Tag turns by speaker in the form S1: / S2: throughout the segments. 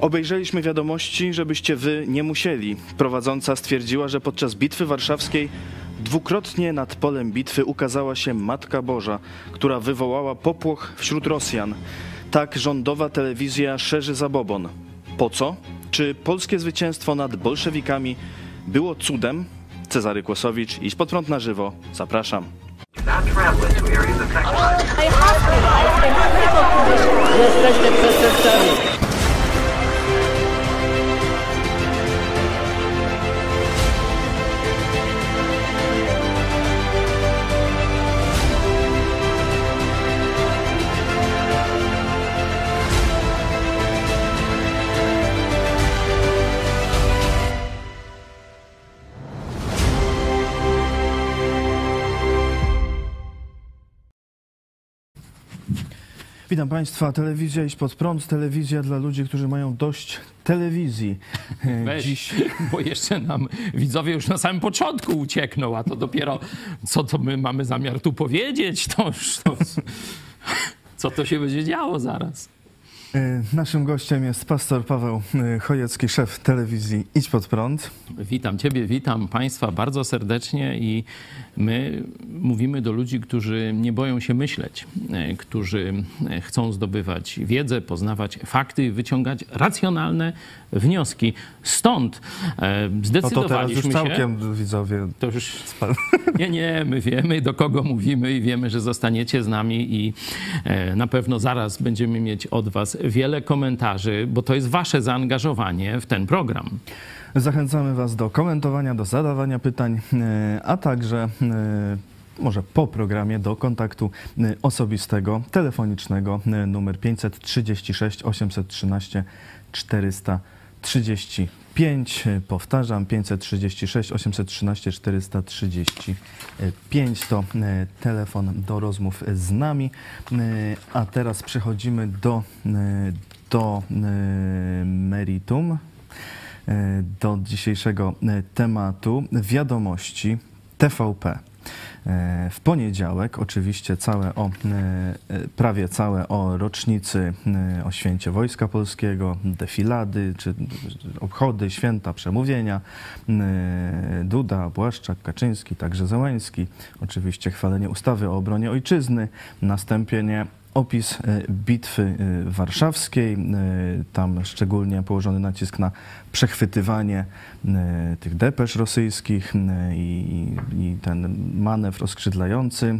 S1: Obejrzeliśmy wiadomości, żebyście wy nie musieli. Prowadząca stwierdziła, że podczas Bitwy Warszawskiej dwukrotnie nad polem bitwy ukazała się Matka Boża, która wywołała popłoch wśród Rosjan. Tak rządowa telewizja szerzy zabobon. Po co? Czy polskie zwycięstwo nad bolszewikami było cudem? Cezary Kłosowicz, idź pod prąd na żywo. Zapraszam.
S2: Witam Państwa. Telewizja Iść Pod Prąd. Telewizja dla ludzi, którzy mają dość telewizji.
S3: Weź,
S2: Dziś
S3: bo jeszcze nam widzowie już na samym początku uciekną, a to dopiero co to my mamy zamiar tu powiedzieć, to już to, co to się będzie działo zaraz.
S2: E, naszym gościem jest pastor Paweł e, Chojecki, szef telewizji Idź Pod Prąd.
S3: Witam Ciebie, witam Państwa bardzo serdecznie i my mówimy do ludzi, którzy nie boją się myśleć, e, którzy chcą zdobywać wiedzę, poznawać fakty, wyciągać racjonalne wnioski. Stąd e,
S2: No to teraz
S3: zdecydowaliśmy
S2: już
S3: się...
S2: całkiem widzowie.
S3: To już Nie, nie, my wiemy do kogo mówimy i wiemy, że zostaniecie z nami i na pewno zaraz będziemy mieć od Was wiele komentarzy, bo to jest Wasze zaangażowanie w ten program.
S2: Zachęcamy Was do komentowania, do zadawania pytań, e, a także e, może po programie do kontaktu e, osobistego, telefonicznego numer 536 813 430. 5, powtarzam, 536 813 435 to e, telefon do rozmów z nami. E, a teraz przechodzimy do, e, do meritum, do dzisiejszego tematu wiadomości TVP. E, W poniedziałek, oczywiście całe o, e, e, prawie całe o rocznicy o święcie Wojska Polskiego, defilady, czy obchody, święta, przemówienia. Duda, Błaszczak, Kaczyński, także Zełański. Oczywiście chwalenie ustawy o obronie ojczyzny, następnie opis e, bitwy e, warszawskiej. e, Tam szczególnie położony nacisk na przechwytywanie tych depesz rosyjskich i, i ten manewr oskrzydlający.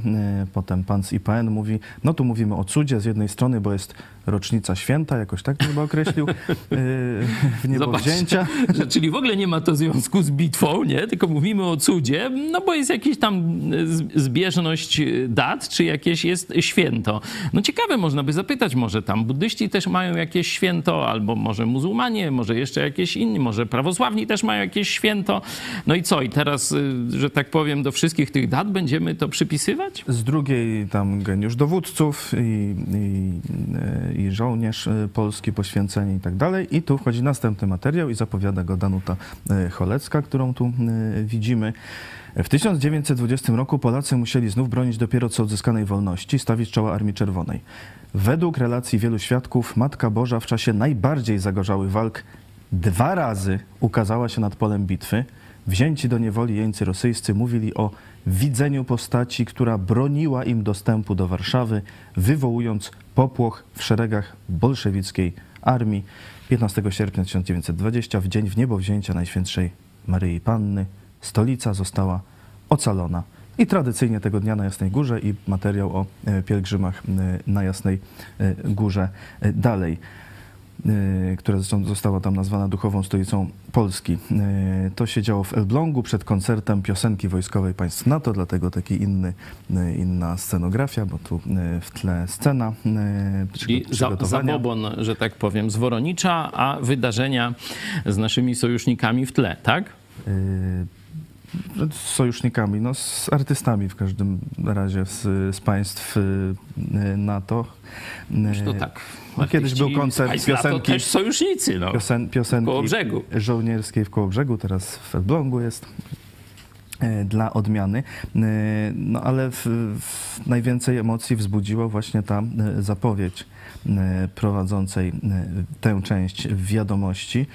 S2: Potem pan z IPN mówi, no tu mówimy o cudzie z jednej strony, bo jest rocznica święta, jakoś tak to chyba określił, e, w niebowzięcia.
S3: że czyli w ogóle nie ma to związku z bitwą, nie? tylko mówimy o cudzie, no bo jest jakaś tam z- zbieżność dat, czy jakieś jest święto. No ciekawe, można by zapytać, może tam buddyści też mają jakieś święto, albo może muzułmanie, może jeszcze jakieś inni, może prawosławni też mają jakieś święto. No i co? I teraz, y, że tak powiem, do wszystkich tych dat będziemy to przypisywać?
S2: Z drugiej tam geniusz dowódców i, i, i żołnierz e, polski poświęceni i tak dalej. I tu wchodzi następny materiał i zapowiada go Danuta e, Cholecka, którą tu e, widzimy. W 1920 roku Polacy musieli znów bronić dopiero co odzyskanej wolności, stawić czoła Armii Czerwonej. Według relacji wielu świadków, Matka Boża w czasie najbardziej zagorzałych walk dwa razy ukazała się nad polem bitwy. Wzięci do niewoli jeńcy rosyjscy mówili o widzeniu postaci, która broniła im dostępu do Warszawy, wywołując popłoch w szeregach bolszewickiej armii. 15 sierpnia 1920, w dzień w niebowzięcia Najświętszej Maryi Panny, stolica została ocalona. I tradycyjnie tego dnia na Jasnej Górze i materiał o e, pielgrzymach e, na Jasnej e, Górze dalej która zresztą została tam nazwana duchową stolicą Polski. E, To się działo w Elblągu przed koncertem piosenki wojskowej państw NATO, dlatego taki inny, e, inna scenografia, bo tu e, w tle scena e,
S3: Czyli
S2: przygo-
S3: za, zabobon, że tak powiem, z Woronicza, a wydarzenia z naszymi sojusznikami w tle, tak?
S2: E, z sojusznikami, no z artystami w każdym razie z, z państw e, NATO.
S3: Że to
S2: E,
S3: tak.
S2: No, kiedyś był koncert
S3: NATO
S2: piosenki-
S3: też sojusznicy, no.
S2: Piosen, piosenki
S3: Koło brzegu.
S2: żołnierskiej w Kołobrzegu, teraz w Elblągu jest. dla odmiany. No ale w, w najwięcej emocji wzbudziła właśnie ta zapowiedź prowadzącej tę część w wiadomości,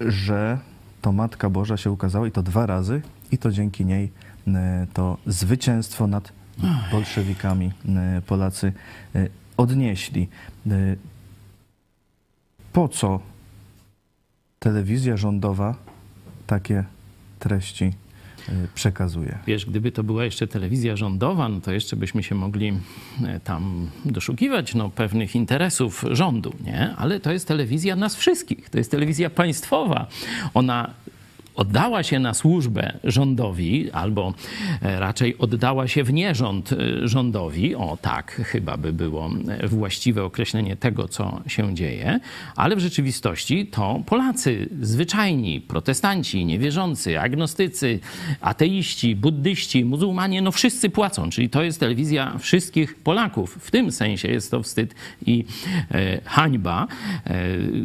S2: że to Matka Boża się ukazała i to dwa razy i to dzięki niej e, to zwycięstwo nad bolszewikami e, Polacy e, odnieśli. Po co telewizja rządowa takie treści przekazuje.
S3: Wiesz, gdyby to była jeszcze telewizja rządowa, no to jeszcze byśmy się mogli e, tam doszukiwać no, pewnych interesów rządu, nie? Ale to jest telewizja nas wszystkich, to jest telewizja państwowa. Ona oddała się na służbę rządowi, albo e, raczej oddała się w nierząd e, rządowi, o tak chyba by było e, właściwe określenie tego, co się dzieje, ale w rzeczywistości to Polacy zwyczajni, protestanci, niewierzący, agnostycy, ateiści, buddyści, muzułmanie, no wszyscy płacą, czyli to jest telewizja wszystkich Polaków. W tym sensie jest to wstyd i hańba,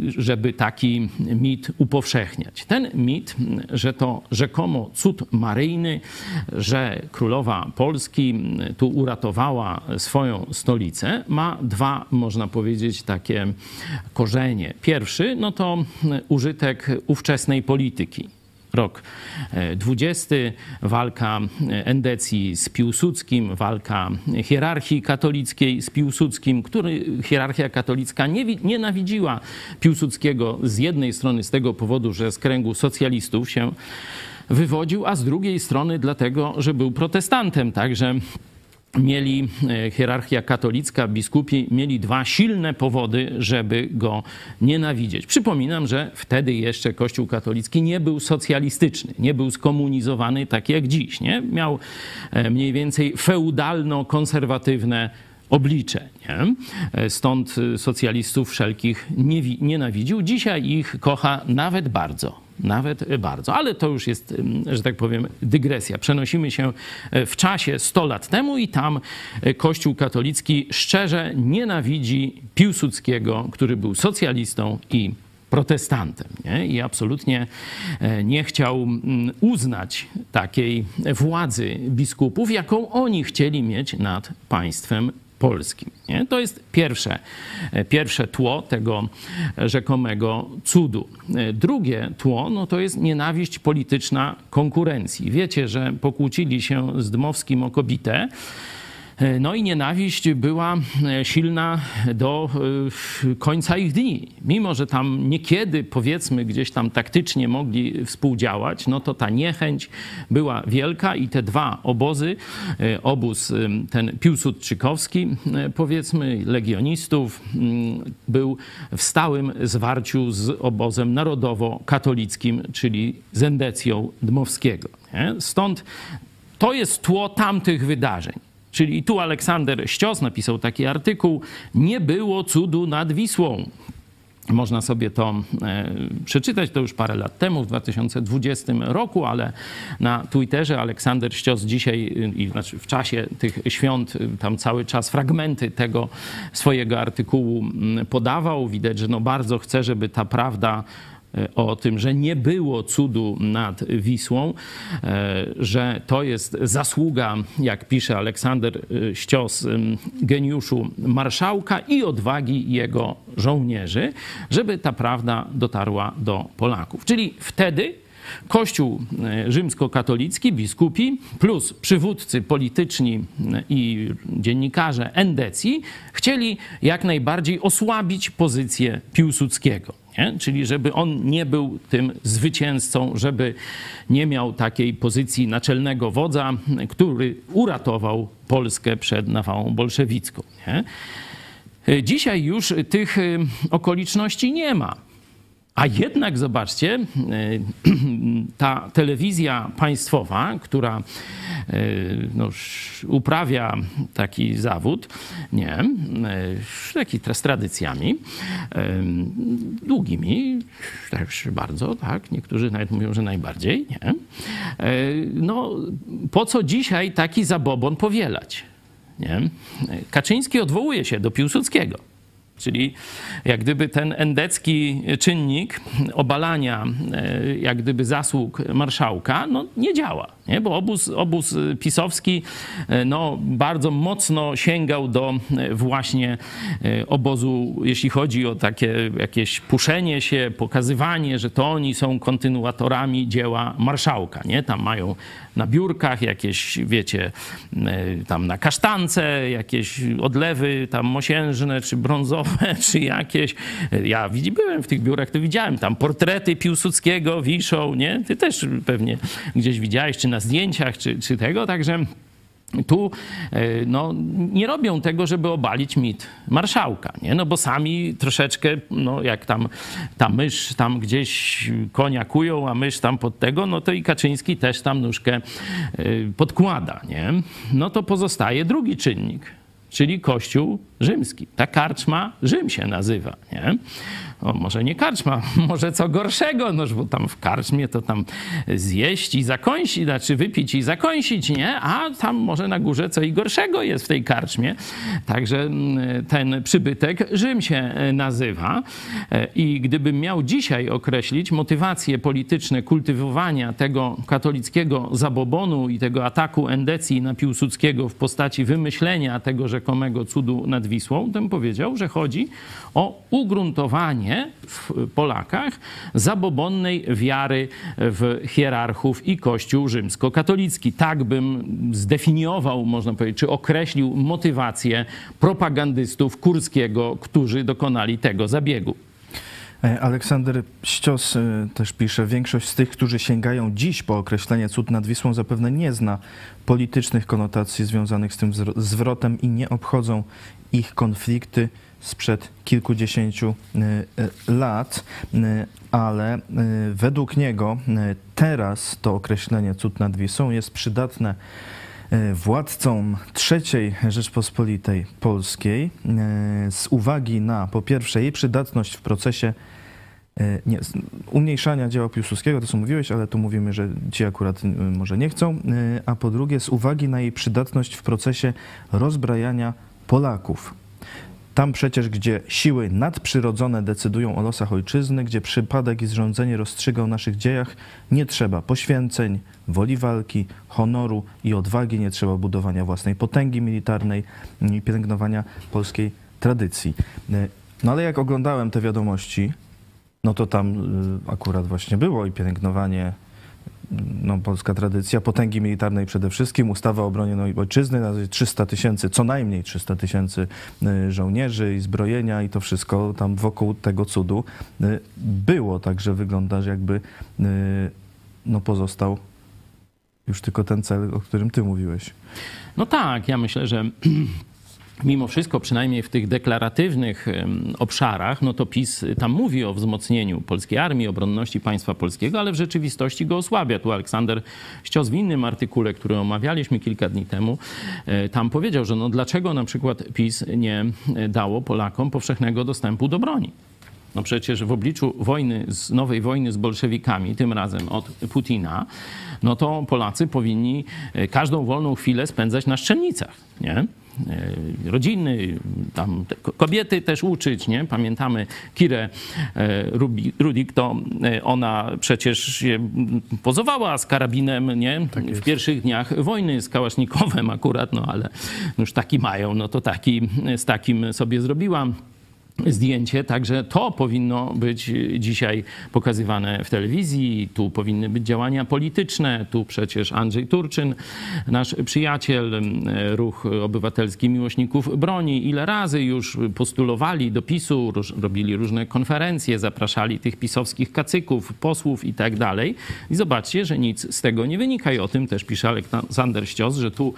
S3: żeby taki mit upowszechniać. Ten mit, że to rzekomo cud maryjny, że królowa Polski tu uratowała swoją stolicę, ma dwa, można powiedzieć, takie korzenie. Pierwszy, no to użytek ówczesnej polityki rok e, 20, walka endecji z Piłsudskim, walka hierarchii katolickiej z Piłsudskim, który hierarchia katolicka nie, wi- nienawidziła Piłsudskiego z jednej strony z tego powodu, że z kręgu socjalistów się wywodził, a z drugiej strony dlatego, że był protestantem, także mieli e, hierarchia katolicka, biskupi mieli dwa silne powody, żeby go nienawidzieć. Przypominam, że wtedy jeszcze Kościół katolicki nie był socjalistyczny, nie był skomunizowany tak jak dziś. Nie? Miał e, mniej więcej feudalno-konserwatywne oblicze. Nie? E, Stąd socjalistów wszelkich nie, wi- nienawidził. Dzisiaj ich kocha nawet bardzo. Nawet bardzo, ale to już jest, że tak powiem, dygresja. Przenosimy się e, w czasie 100 lat temu i tam e, Kościół katolicki szczerze nienawidzi Piłsudskiego, który był socjalistą i protestantem. Nie? I absolutnie e, nie chciał uznać takiej władzy biskupów, jaką oni chcieli mieć nad państwem polskim. Nie? To jest pierwsze, e, pierwsze tło tego rzekomego cudu. E, Drugie tło no to jest nienawiść polityczna konkurencji. Wiecie, że pokłócili się z Dmowskim o kobietę, E, No i nienawiść była e, silna do e, końca ich dni. Mimo, że tam niekiedy, powiedzmy, gdzieś tam taktycznie mogli współdziałać, no to ta niechęć była wielka i te dwa obozy, e, obóz e, ten Piłsudczykowski, e, powiedzmy, legionistów, mm, był w stałym zwarciu z obozem narodowo-katolickim, czyli z endecją Dmowskiego. Stąd to jest tło tamtych wydarzeń. Czyli tu Aleksander Ścios napisał taki artykuł: Nie było cudu nad Wisłą. Można sobie to e, przeczytać, to już parę lat temu, w 2020 roku, ale na Twitterze Aleksander Ścios dzisiaj, i znaczy w czasie tych świąt, y, tam cały czas fragmenty tego swojego artykułu mm, podawał. Widać, że no bardzo chce, żeby ta prawda o tym, że nie było cudu nad Wisłą, e, że to jest zasługa, jak pisze Aleksander e, Ścios, geniuszu marszałka i odwagi jego żołnierzy, żeby ta prawda dotarła do Polaków. Czyli wtedy Kościół e, rzymskokatolicki, biskupi, plus przywódcy polityczni e, i dziennikarze endecji chcieli jak najbardziej osłabić pozycję Piłsudskiego. Nie? Czyli żeby on nie był tym zwycięzcą, żeby nie miał takiej pozycji naczelnego wodza, który uratował Polskę przed nawałą bolszewicką. Nie? E, Dzisiaj już tych e, okoliczności nie ma. A jednak zobaczcie, e, ta telewizja państwowa, która e, no, uprawia taki zawód, nie, e, taki tra- z tradycjami e, długimi, też bardzo, tak, niektórzy nawet mówią, że najbardziej, nie. E, No, po co dzisiaj taki zabobon powielać? Nie? Kaczyński odwołuje się do Piłsudskiego. Czyli jak gdyby ten endecki czynnik obalania e, jak gdyby zasług marszałka no, nie działa, nie? bo obóz, obóz pisowski e, no, bardzo mocno sięgał do e, właśnie obozu, jeśli chodzi o takie jakieś puszenie się, pokazywanie, że to oni są kontynuatorami dzieła marszałka. Nie? Tam mają na biurkach jakieś, wiecie, tam na kasztance, jakieś odlewy tam mosiężne czy brązowe, czy jakieś. Ja byłem w tych biurach, to widziałem tam portrety Piłsudskiego wiszą, nie? Ty też pewnie gdzieś widziałeś, czy na zdjęciach, czy, czy tego, także tu e, no, nie robią tego, żeby obalić mit marszałka, nie? No bo sami troszeczkę, no jak tam ta mysz tam gdzieś konia kują, a mysz tam pod tego, no to i Kaczyński też tam nóżkę e, podkłada, nie? No to pozostaje drugi czynnik, czyli Kościół rzymski. Ta karczma Rzym się nazywa, nie? Może nie karczma, może co gorszego, no bo tam w karczmie to tam zjeść i zakąsić, znaczy wypić i zakąsić, nie? A tam może na górze co i gorszego jest w tej karczmie. Także mm, ten przybytek Rzym się e, nazywa. E, I gdybym miał dzisiaj określić motywacje polityczne kultywowania tego katolickiego zabobonu i tego ataku endecji na Piłsudskiego w postaci wymyślenia tego rzekomego cudu nad Wisłą, to bym powiedział, że chodzi o ugruntowanie w Polakach zabobonnej wiary w hierarchów i Kościół rzymskokatolicki. Tak bym zdefiniował, można powiedzieć, czy określił motywację propagandystów Kurskiego, którzy dokonali tego zabiegu.
S2: E, Aleksander Ścios e, też pisze, większość z tych, którzy sięgają dziś po określenie cud nad Wisłą zapewne nie zna politycznych konotacji związanych z tym zwrotem i nie obchodzą ich konflikty sprzed kilkudziesięciu e, e, lat, e, ale według niego teraz to określenie cud nad Wisą jest przydatne władcom III Rzeczpospolitej Polskiej z uwagi na po pierwsze jej przydatność w procesie nie, umniejszania dzieła Piłsudskiego, to co mówiłeś, ale tu mówimy, że ci akurat może nie chcą, a po drugie z uwagi na jej przydatność w procesie rozbrajania Polaków. Tam przecież, gdzie siły nadprzyrodzone decydują o losach ojczyzny, gdzie przypadek i zrządzenie rozstrzyga o naszych dziejach, nie trzeba poświęceń, woli walki, honoru i odwagi, nie trzeba budowania własnej potęgi militarnej i pielęgnowania polskiej tradycji. No ale jak oglądałem te wiadomości, no to tam y, akurat właśnie było i pielęgnowanie no, polska tradycja, potęgi militarnej przede wszystkim, ustawa o obronie no, ojczyzny, 300 tysięcy, co najmniej 300 tysięcy y, żołnierzy i zbrojenia i to wszystko tam wokół tego cudu y, było, także wygląda, że jakby y, no, pozostał już tylko ten cel, o którym ty mówiłeś.
S3: No tak, ja myślę, że mimo wszystko, przynajmniej w tych deklaratywnych obszarach, no to PiS tam mówi o wzmocnieniu polskiej armii, obronności państwa polskiego, ale w rzeczywistości go osłabia. Tu Aleksander Ścios w innym artykule, który omawialiśmy kilka dni temu, e, tam powiedział, że no dlaczego na przykład PiS nie dało Polakom powszechnego dostępu do broni. No przecież w obliczu wojny, nowej wojny z bolszewikami, tym razem od Putina, no to Polacy powinni e, każdą wolną chwilę spędzać na szczelnicach, nie? E, rodziny, tam kobiety też uczyć, nie? Pamiętamy Kirę e, Rudik, to e, ona przecież pozowała z karabinem, nie? Tak w pierwszych dniach wojny z Kałasznikowem akurat, no ale już taki mają, no to taki, z takim sobie zrobiłam zdjęcie, także to powinno być dzisiaj pokazywane w telewizji, tu powinny być działania polityczne, tu przecież Andrzej Turczyn, nasz przyjaciel, ruch obywatelski miłośników broni, ile razy już postulowali do PiSu, robili różne konferencje, zapraszali tych pisowskich kacyków, posłów i tak dalej. I zobaczcie, że nic z tego nie wynika. I o tym też pisze Aleksander Ścios, że tu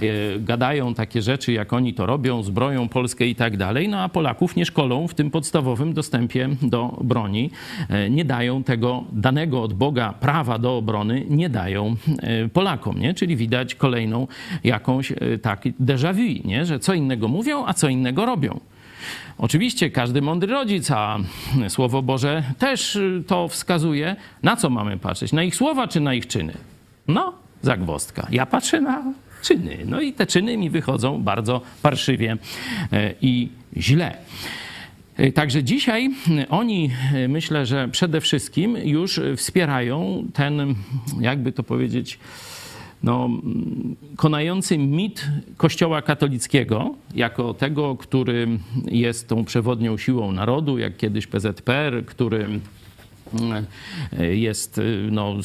S3: e, gadają takie rzeczy, jak oni to robią, zbroją Polskę i tak dalej, no a Polaków nie szkodzą szkolą w tym podstawowym dostępie do broni. E, nie dają tego danego od Boga prawa do obrony, nie dają e, Polakom, nie? Czyli widać kolejną jakąś e, taki déjà vu, nie? Że co innego mówią, a co innego robią. Oczywiście każdy mądry rodzic, a Słowo Boże też to wskazuje. Na co mamy patrzeć? Na ich słowa czy na ich czyny? No, zagwostka. Ja patrzę na czyny. No i te czyny mi wychodzą bardzo parszywie i źle. Y, Także dzisiaj y, oni, y, myślę, że przede wszystkim już wspierają ten, jakby to powiedzieć, no, konający mit Kościoła katolickiego jako tego, który jest tą przewodnią siłą narodu, jak kiedyś PZPR, który jest no,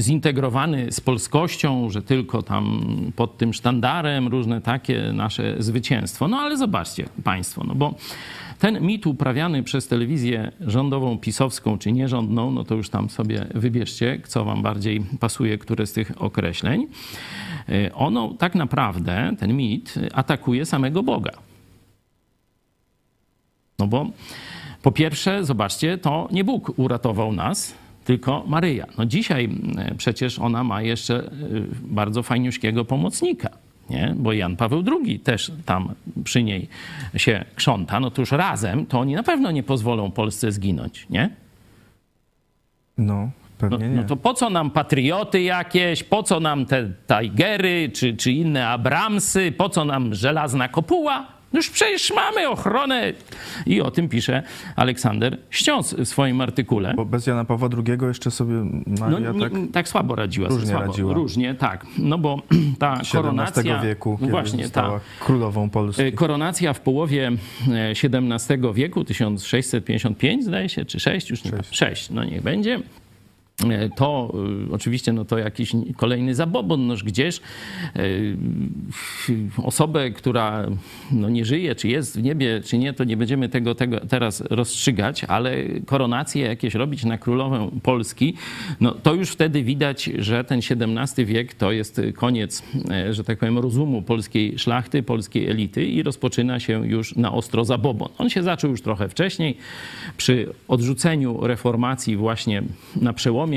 S3: zintegrowany z polskością, że tylko tam pod tym sztandarem różne takie nasze zwycięstwo. No ale zobaczcie Państwo, no bo ten mit uprawiany przez telewizję rządową, pisowską czy nierządną, no to już tam sobie wybierzcie, co wam bardziej pasuje, które z tych określeń. Y, Ono tak naprawdę, ten mit, atakuje samego Boga. No bo po pierwsze, zobaczcie, to nie Bóg uratował nas, tylko Maryja. No dzisiaj e, przecież ona ma jeszcze e, bardzo fajniuśkiego pomocnika. Nie? Bo Jan Paweł II też tam przy niej się krząta. No to już razem to oni na pewno nie pozwolą Polsce zginąć, nie?
S2: No,
S3: No, no to po co nam patrioty jakieś, po co nam te Tigery czy, czy inne Abramsy, po co nam żelazna kopuła? Już przecież mamy ochronę. I o tym pisze Aleksander Ściąs w swoim artykule.
S2: Bo bez Jana Pawła II jeszcze sobie
S3: No,
S2: Maria
S3: nie,
S2: tak...
S3: tak słabo radziła.
S2: różnie
S3: słabo,
S2: radziła.
S3: Różnie, tak. No bo ta koronacja...
S2: wieku, kiedy
S3: właśnie,
S2: została
S3: ta,
S2: królową Polski.
S3: E, Koronacja w połowie e, XVII wieku, 1655 zdaje się, czy 6, już nie
S2: Sześć.
S3: pamiętam. 6, no niech będzie. E, To y, oczywiście no to jakiś kolejny zabobon, noż gdzież y, osobę, która no nie żyje, czy jest w niebie, czy nie, to nie będziemy tego, tego teraz rozstrzygać, ale koronacje jakieś robić na królowę Polski, no to już wtedy widać, że ten XVII wiek to jest koniec, e, że tak powiem, rozumu polskiej szlachty, polskiej elity i rozpoczyna się już na ostro zabobon. On się zaczął już trochę wcześniej, przy odrzuceniu reformacji właśnie na przełomie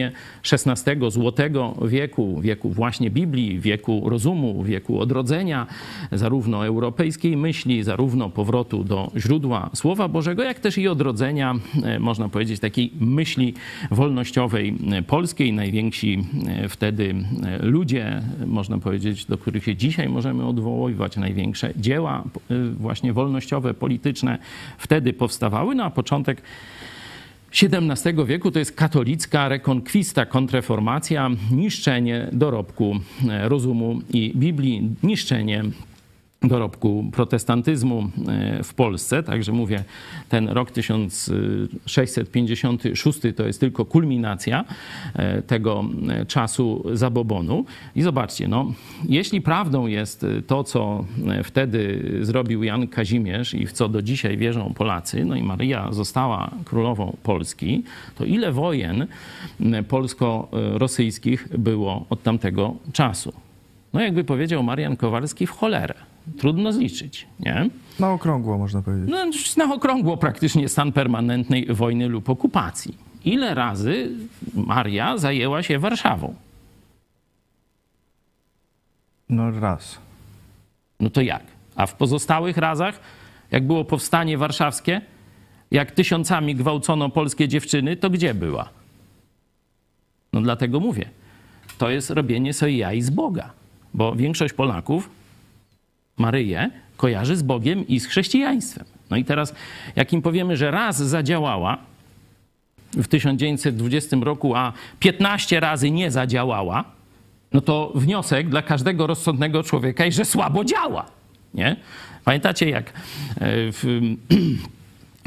S3: XVI złotego wieku, wieku właśnie Biblii, wieku rozumu, wieku odrodzenia, zarówno europejskiej myśli, zarówno powrotu do źródła Słowa Bożego, jak też i odrodzenia, e, można powiedzieć, takiej myśli wolnościowej polskiej. Najwięksi e, wtedy e, ludzie, można powiedzieć, do których się dzisiaj możemy odwoływać, największe dzieła właśnie wolnościowe, polityczne wtedy powstawały, no a początek XVII wieku to jest katolicka rekonkwista, kontreformacja, niszczenie dorobku e, rozumu i Biblii, niszczenie dorobku protestantyzmu e, w Polsce. Także mówię, ten rok 1656 to jest tylko kulminacja e, tego e, czasu zabobonu. I zobaczcie, no, jeśli prawdą jest to, co wtedy zrobił Jan Kazimierz i w co do dzisiaj wierzą Polacy, no i Maryja została królową Polski, to ile wojen polsko-rosyjskich było od tamtego czasu? No jakby powiedział Marian Kowalski, w cholerę. Trudno zliczyć, nie?
S2: Na okrągło można powiedzieć.
S3: No, na okrągło praktycznie stan permanentnej wojny lub okupacji. Ile razy Maria zajęła się Warszawą?
S2: No raz.
S3: No to jak? A w pozostałych razach, jak było powstanie warszawskie, jak tysiącami gwałcono polskie dziewczyny, to gdzie była? No dlatego mówię, to jest robienie sobie jaj z Boga, bo większość Polaków Maryję kojarzy z Bogiem i z chrześcijaństwem. No i teraz, jak im powiemy, że raz zadziałała w 1920 roku, a 15 razy nie zadziałała, no to wniosek dla każdego rozsądnego człowieka jest, że słabo działa. Nie? Pamiętacie, jak e, w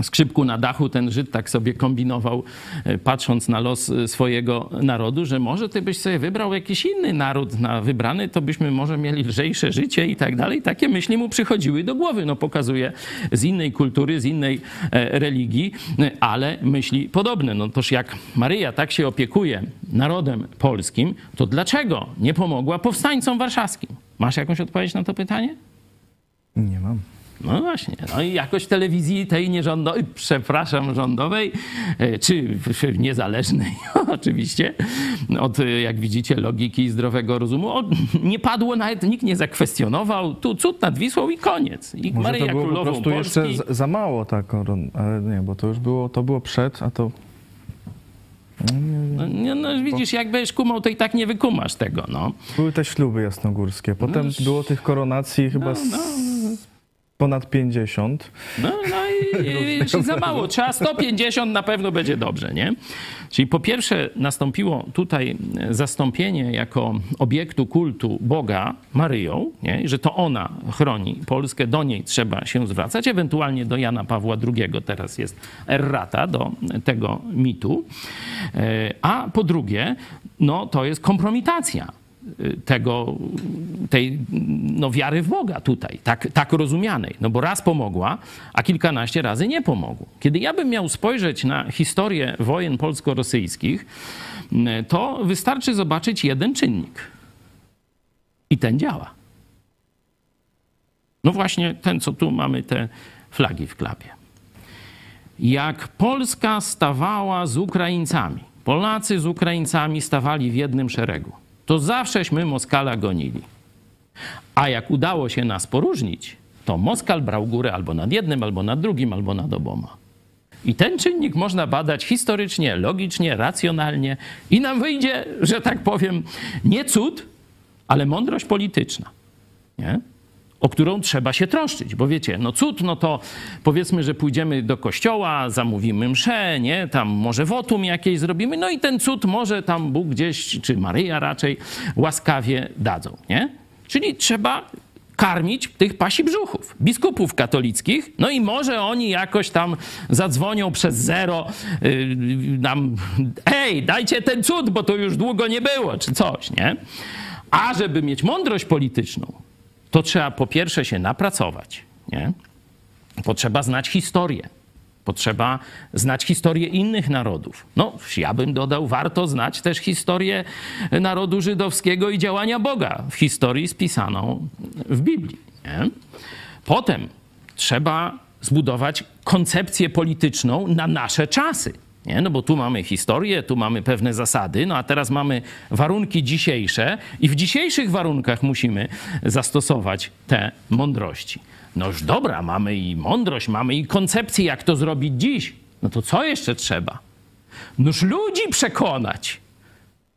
S3: skrzypku na dachu ten Żyd tak sobie kombinował, e, patrząc na los e, swojego narodu, że może ty byś sobie wybrał jakiś inny naród na wybrany, to byśmy może mieli lżejsze życie i tak dalej. Takie myśli mu przychodziły do głowy. No pokazuje z innej kultury, z innej e, religii, ale myśli podobne. No toż jak Maryja tak się opiekuje narodem polskim, to dlaczego nie pomogła powstańcom warszawskim? Masz jakąś odpowiedź na to pytanie?
S2: Nie mam.
S3: No właśnie. No i jakoś telewizji tej nierządowej, przepraszam, rządowej, e, czy niezależnej oczywiście, od e, jak widzicie logiki i zdrowego rozumu, nie padło nawet, nikt nie zakwestionował, tu cud nad Wisłą i koniec. I
S2: Może
S3: Maryja
S2: to było po
S3: Królową
S2: prostu jeszcze
S3: Polski.
S2: za, za mało ta koron, ale nie, bo to już było, to było przed, a to...
S3: No, nie, no widzisz, jak będziesz kumał, to i tak nie wykumasz tego, no.
S2: Były te śluby jasnogórskie. Potem było tych koronacji chyba z ponad 50.
S3: No, no i, i, za mało. Trzeba 150 na pewno będzie dobrze, nie? Czyli po pierwsze nastąpiło tutaj zastąpienie jako obiektu kultu Boga Maryją, nie? że to ona chroni Polskę, do niej trzeba się zwracać, ewentualnie do Jana Pawła II teraz jest errata do tego mitu. E, a po drugie, no to jest kompromitacja tego, tej no, wiary w Boga tutaj, tak, tak rozumianej. No bo raz pomogła, a kilkanaście razy nie pomogło. Kiedy ja bym miał spojrzeć na historię wojen polsko-rosyjskich, to wystarczy zobaczyć jeden czynnik. I ten działa. No właśnie ten, co tu mamy te flagi w klapie. Jak Polska stawała z Ukraińcami, Polacy z Ukraińcami stawali w jednym szeregu to zawsześmy Moskala gonili. A jak udało się nas poróżnić, to Moskal brał górę albo nad jednym, albo nad drugim, albo nad oboma. I ten czynnik można badać historycznie, logicznie, racjonalnie i nam wyjdzie, że tak powiem, nie cud, ale mądrość polityczna. Nie? O którą trzeba się troszczyć, bo wiecie, no cud, no to powiedzmy, że pójdziemy do kościoła, zamówimy mszę, nie, tam może wotum jakieś zrobimy, no i ten cud może tam Bóg gdzieś, czy Maryja raczej łaskawie dadzą, nie? Czyli trzeba karmić tych pasi brzuchów, biskupów katolickich, no i może oni jakoś tam zadzwonią przez zero yy, nam, ej, dajcie ten cud, bo to już długo nie było, czy coś, nie? A żeby mieć mądrość polityczną, to trzeba po pierwsze się napracować, nie? Potrzeba znać historię. Potrzeba znać historię innych narodów. No, ja bym dodał, warto znać też historię narodu żydowskiego i działania Boga w historii spisaną w Biblii. Nie? Potem trzeba zbudować koncepcję polityczną na nasze czasy. Nie? No bo tu mamy historię, tu mamy pewne zasady, no a teraz mamy warunki dzisiejsze i w dzisiejszych warunkach musimy zastosować te mądrości. No już dobra, mamy i mądrość, mamy i koncepcję, jak to zrobić dziś. No to co jeszcze trzeba? Noż ludzi przekonać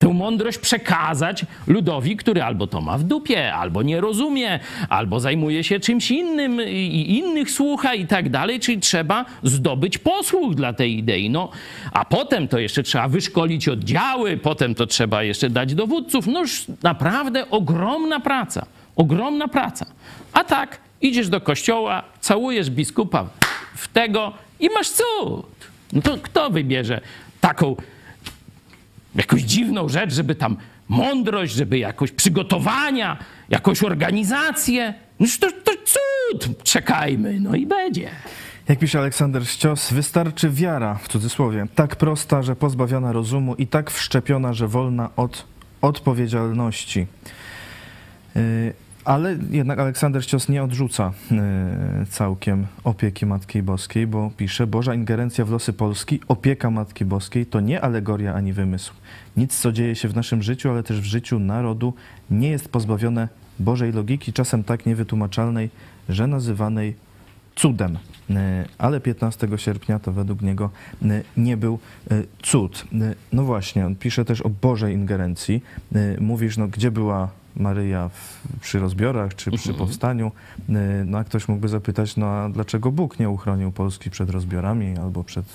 S3: tę mądrość przekazać ludowi, który albo to ma w dupie, albo nie rozumie, albo zajmuje się czymś innym i innych słucha i tak dalej, czyli trzeba zdobyć posłuch dla tej idei. No, a potem to jeszcze trzeba wyszkolić oddziały, potem to trzeba jeszcze dać dowódców. No już naprawdę ogromna praca, ogromna praca. A tak, idziesz do kościoła, całujesz biskupa w tego i masz cud. No to kto wybierze taką jakąś dziwną rzecz, żeby tam mądrość, żeby jakoś przygotowania, jakąś organizację. No to, to cud, czekajmy, no i będzie.
S2: Jak pisze Aleksander Ścios, wystarczy wiara, w cudzysłowie, tak prosta, że pozbawiona rozumu i tak wszczepiona, że wolna od odpowiedzialności. Y, ale jednak Aleksander Ścios nie odrzuca y, całkiem opieki Matki Boskiej, bo pisze, Boża ingerencja w losy Polski, opieka Matki Boskiej to nie alegoria ani wymysł. Nic, co dzieje się w naszym życiu, ale też w życiu narodu, nie jest pozbawione Bożej logiki, czasem tak niewytłumaczalnej, że nazywanej cudem. Y, ale 15 sierpnia to według niego y, nie był cud. No właśnie, on pisze też o Bożej ingerencji. Mówisz, no gdzie była Maryja w, przy rozbiorach czy przy mhm. powstaniu. Y, no a ktoś mógłby zapytać, no a dlaczego Bóg nie uchronił Polski przed rozbiorami albo przed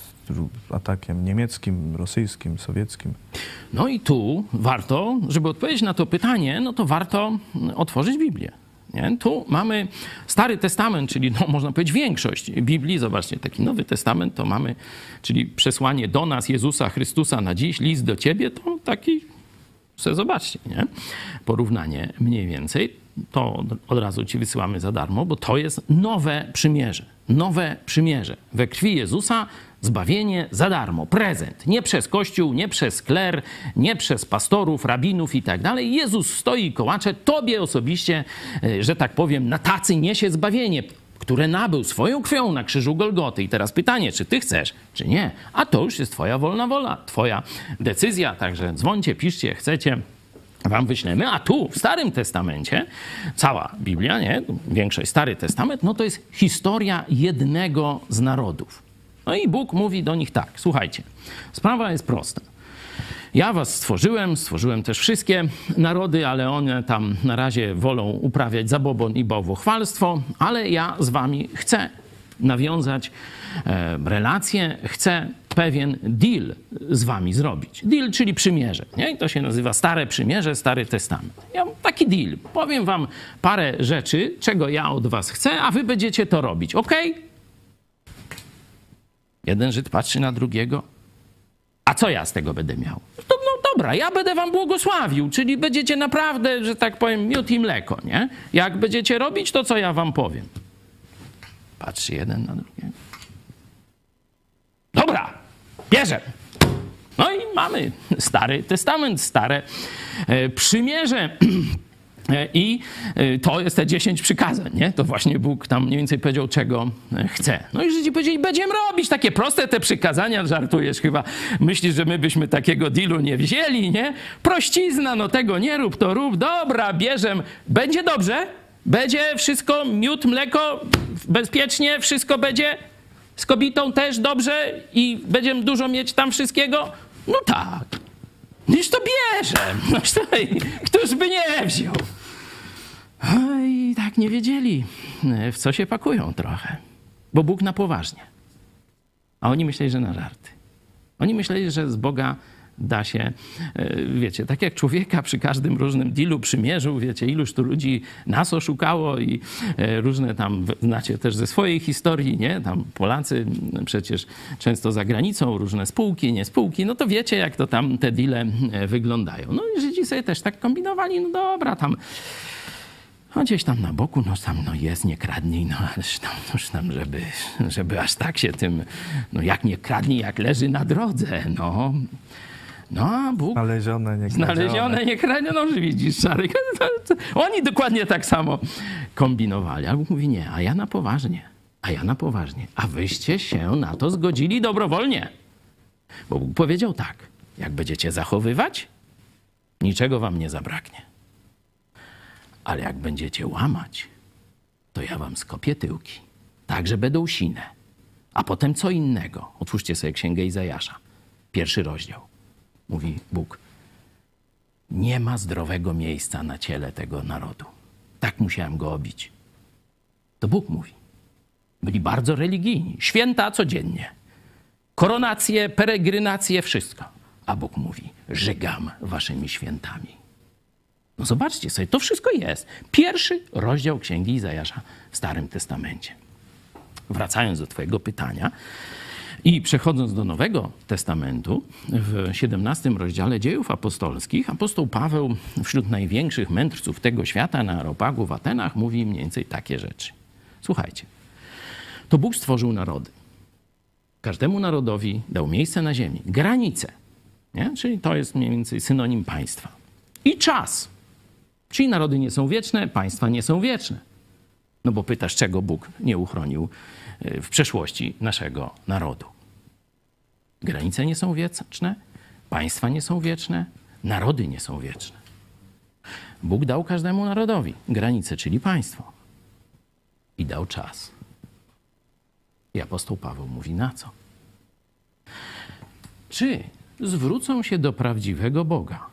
S2: atakiem niemieckim, rosyjskim, sowieckim?
S3: No i tu warto, żeby odpowiedzieć na to pytanie, no to warto otworzyć Biblię. Nie? Tu mamy Stary Testament, czyli no, można powiedzieć większość Biblii. Zobaczcie, taki Nowy Testament to mamy, czyli przesłanie do nas Jezusa Chrystusa na dziś, list do ciebie, to taki se zobaczcie, nie? Porównanie mniej więcej. To od razu ci wysyłamy za darmo, bo to jest nowe przymierze. Nowe przymierze. We krwi Jezusa zbawienie za darmo, prezent. Nie przez Kościół, nie przez kler, nie przez pastorów, rabinów i tak dalej. Jezus stoi kołacze, tobie osobiście, e, że tak powiem, na tacy niesie zbawienie które nabył swoją krwią na krzyżu Golgoty. I teraz pytanie, czy ty chcesz, czy nie? A to już jest twoja wolna wola, twoja decyzja. Także dzwońcie, piszcie, chcecie wam wyślemy. A tu w Starym Testamencie, cała Biblia, nie? większość Stary Testament, no to jest historia jednego z narodów. No i Bóg mówi do nich tak, słuchajcie, sprawa jest prosta. Ja was stworzyłem, stworzyłem też wszystkie narody, ale one tam na razie wolą uprawiać zabobon i bałwochwalstwo, ale ja z wami chcę nawiązać e, relacje, chcę pewien deal z wami zrobić. Deal, czyli przymierze. Nie? I to się nazywa Stare Przymierze, Stary Testament. Ja mam taki deal. Powiem wam parę rzeczy, czego ja od was chcę, a wy będziecie to robić. Ok? Jeden Żyd patrzy na drugiego. A co ja z tego będę miał? Dobra, ja będę wam błogosławił, czyli będziecie naprawdę, że tak powiem, miód i mleko, nie? Jak będziecie robić, to co ja wam powiem? Patrzy jeden na drugiego. Dobra, bierze. No i mamy Stary Testament, Stare e, Przymierze. E, I e, to jest te 10 przykazań, nie? To właśnie Bóg tam mniej więcej powiedział, czego e, chce. No i Żydzi powiedzieli, będziemy robić takie proste te przykazania, żartujesz chyba. Myślisz, że my byśmy takiego dealu nie wzięli, nie? Prościzna, no tego nie rób, to rób, dobra, bierzem. Będzie dobrze? Będzie wszystko, miód, mleko, bezpiecznie, wszystko będzie? Z kobietą też dobrze i będziemy dużo mieć tam wszystkiego? No tak. Już to bierze. No, któż by nie wziął? I tak nie wiedzieli, w co się pakują trochę. Bo Bóg na poważnie. A oni myśleli, że na żarty. Oni myśleli, że z Boga da się, e, wiecie, tak jak człowieka przy każdym różnym dealu przymierzył, wiecie, iluż tu ludzi nas oszukało i e, różne tam, znacie też ze swojej historii, nie? Tam Polacy przecież często za granicą, różne spółki, nie spółki, no to wiecie, jak to tam te deale e, wyglądają. No i Żydzi sobie też tak kombinowali, no dobra, tam no gdzieś tam na boku, no tam no jest, nie kradnij, no ależ tam, noż tam żeby, żeby aż tak się tym, no jak nie kradnij, jak leży na drodze, no. No, a Bóg...
S2: Znalezione, nie
S3: Znalezione, nie kradzione. No, widzisz, Szarek. Oni dokładnie tak samo kombinowali. A Bóg mówi, nie, a ja na poważnie. A ja na poważnie. A wyście się na to zgodzili dobrowolnie. Bo Bóg powiedział tak, jak będziecie zachowywać, niczego wam nie zabraknie. Ale jak będziecie łamać, to ja wam skopię tyłki. Tak, że będą sine. A potem co innego. Otwórzcie sobie Księgę Izajasza. Pierwszy rozdział mówi Bóg. Nie ma zdrowego miejsca na ciele tego narodu. Tak musiałem go obić. To Bóg mówi. Byli bardzo religijni. Święta codziennie. Koronacje, peregrinacje, wszystko. A Bóg mówi: Żygam waszymi świętami. No zobaczcie sobie, to wszystko jest. Pierwszy rozdział Księgi Izajasza w Starym Testamencie. Wracając do Twojego pytania, i przechodząc do Nowego Testamentu, w 17 rozdziale dziejów apostolskich, apostoł Paweł wśród największych mędrców tego świata na Areopagu w Atenach mówi mniej więcej takie rzeczy. Słuchajcie, to Bóg stworzył narody. Każdemu narodowi dał miejsce na ziemi, granice, nie? czyli to jest mniej więcej synonim państwa. I czas. Czyli narody nie są wieczne, państwa nie są wieczne. No bo pytasz, czego Bóg nie uchronił y, w przeszłości naszego narodu. Granice nie są wieczne, państwa nie są wieczne, narody nie są wieczne. Bóg dał każdemu narodowi granice, czyli państwo. I dał czas. I apostoł Paweł mówi na co? Czy zwrócą się do prawdziwego Boga,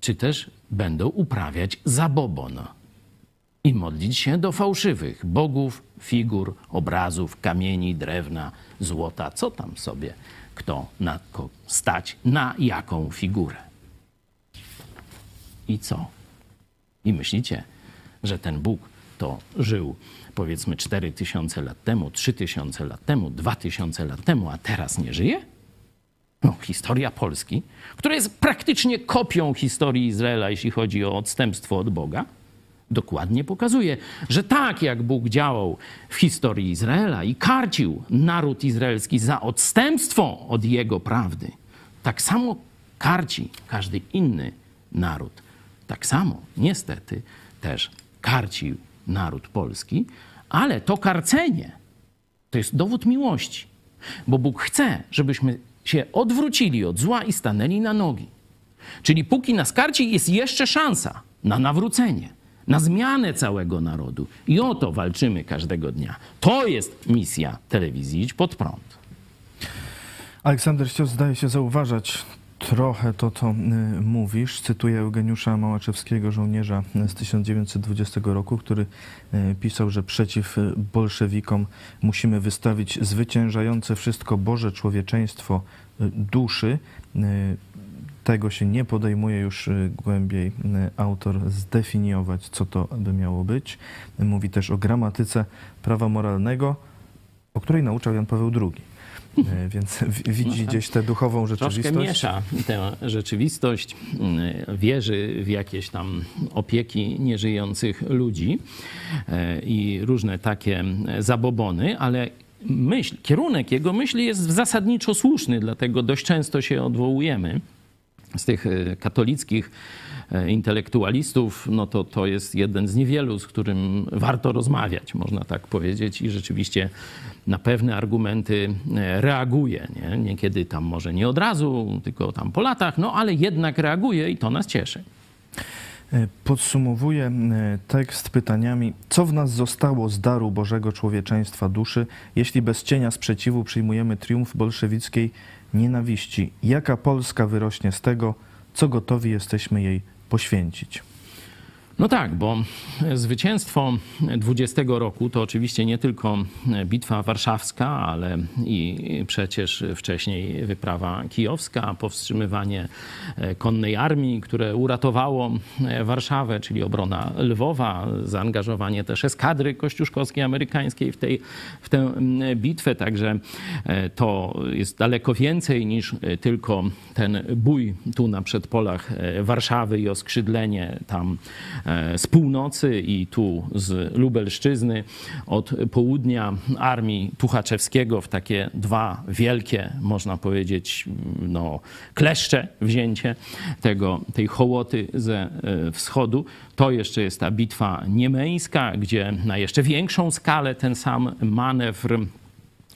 S3: czy też będą uprawiać zabobon i modlić się do fałszywych bogów, figur, obrazów, kamieni, drewna, złota, co tam sobie kto na stać, na jaką figurę. I co? I myślicie, że ten Bóg to żył powiedzmy 4000 lat temu, 3000 lat temu, 2000 lat temu, a teraz nie żyje? No, historia Polski, która jest praktycznie kopią historii Izraela, jeśli chodzi o odstępstwo od Boga, dokładnie pokazuje, że tak jak Bóg działał w historii Izraela i karcił naród izraelski za odstępstwo od jego prawdy, tak samo karci każdy inny naród. Tak samo, niestety, też karcił naród polski, ale to karcenie to jest dowód miłości, bo Bóg chce, żebyśmy się odwrócili od zła i stanęli na nogi. Czyli póki nas karci, jest jeszcze szansa na nawrócenie na zmianę całego narodu. I o to walczymy każdego dnia. To jest misja telewizji Idź Pod Prąd.
S2: Aleksander chciał, zdaje się, zauważać trochę to, co y, mówisz. Cytuję Eugeniusza Małaczewskiego, żołnierza z 1920 roku, który y, pisał, że przeciw y, bolszewikom musimy wystawić zwyciężające wszystko Boże człowieczeństwo duszy. Tego się nie podejmuje już głębiej autor zdefiniować, co to by miało być. Mówi też o gramatyce prawa moralnego, o której nauczał Jan Paweł II. Y, Więc widzi gdzieś tę duchową
S3: Troszkę
S2: rzeczywistość.
S3: miesza tę rzeczywistość, y, wierzy w jakieś tam opieki nieżyjących ludzi y, i różne takie zabobony, ale myśl, kierunek jego myśli jest zasadniczo słuszny, dlatego dość często się odwołujemy z tych e, katolickich e, intelektualistów, no to to jest jeden z niewielu, z którym warto rozmawiać, można tak powiedzieć, i rzeczywiście na pewne argumenty e, reaguje. Nie? Niekiedy tam może nie od razu, tylko tam po latach, no ale jednak reaguje i to nas cieszy.
S2: E, Podsumowuję e, tekst pytaniami: Co w nas zostało z daru Bożego człowieczeństwa duszy, jeśli bez cienia sprzeciwu przyjmujemy triumf bolszewickiej nienawiści? Jaka Polska wyrośnie z tego, co gotowi jesteśmy jej poświęcić?
S3: No tak, bo zwycięstwo 20 roku to oczywiście nie tylko bitwa warszawska, ale i przecież wcześniej wyprawa kijowska, powstrzymywanie konnej armii, które uratowało Warszawę, czyli obrona Lwowa, zaangażowanie też eskadry kościuszkowskiej amerykańskiej w, tej, w tę bitwę. Także to jest daleko więcej niż tylko ten bój tu na przedpolach Warszawy i oskrzydlenie tam z północy i tu z Lubelszczyzny, od południa armii Tuchaczewskiego w takie dwa wielkie, można powiedzieć, no, kleszcze wzięcie tego, tej hołoty ze e, wschodu. To jeszcze jest ta bitwa niemeńska, gdzie na jeszcze większą skalę ten sam manewr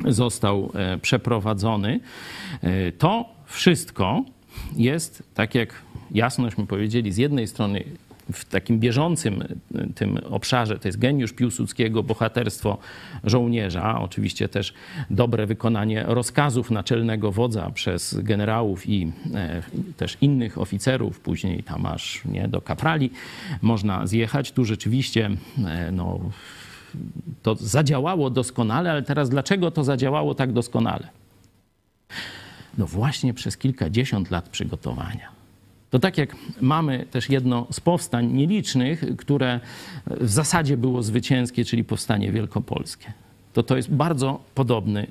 S3: został e, przeprowadzony. E, To wszystko jest, tak jak jasnośmy powiedzieli, z jednej strony w takim bieżącym e, tym obszarze, to jest geniusz Piłsudskiego, bohaterstwo żołnierza, oczywiście też dobre wykonanie rozkazów naczelnego wodza przez generałów i e, też innych oficerów, później tam aż nie, do kaprali można zjechać. Tu rzeczywiście e, no, to zadziałało doskonale, ale teraz dlaczego to zadziałało tak doskonale? No właśnie przez kilkadziesiąt lat przygotowania. To tak jak mamy też jedno z powstań nielicznych, które w zasadzie było zwycięskie, czyli powstanie wielkopolskie. To to jest bardzo podobny,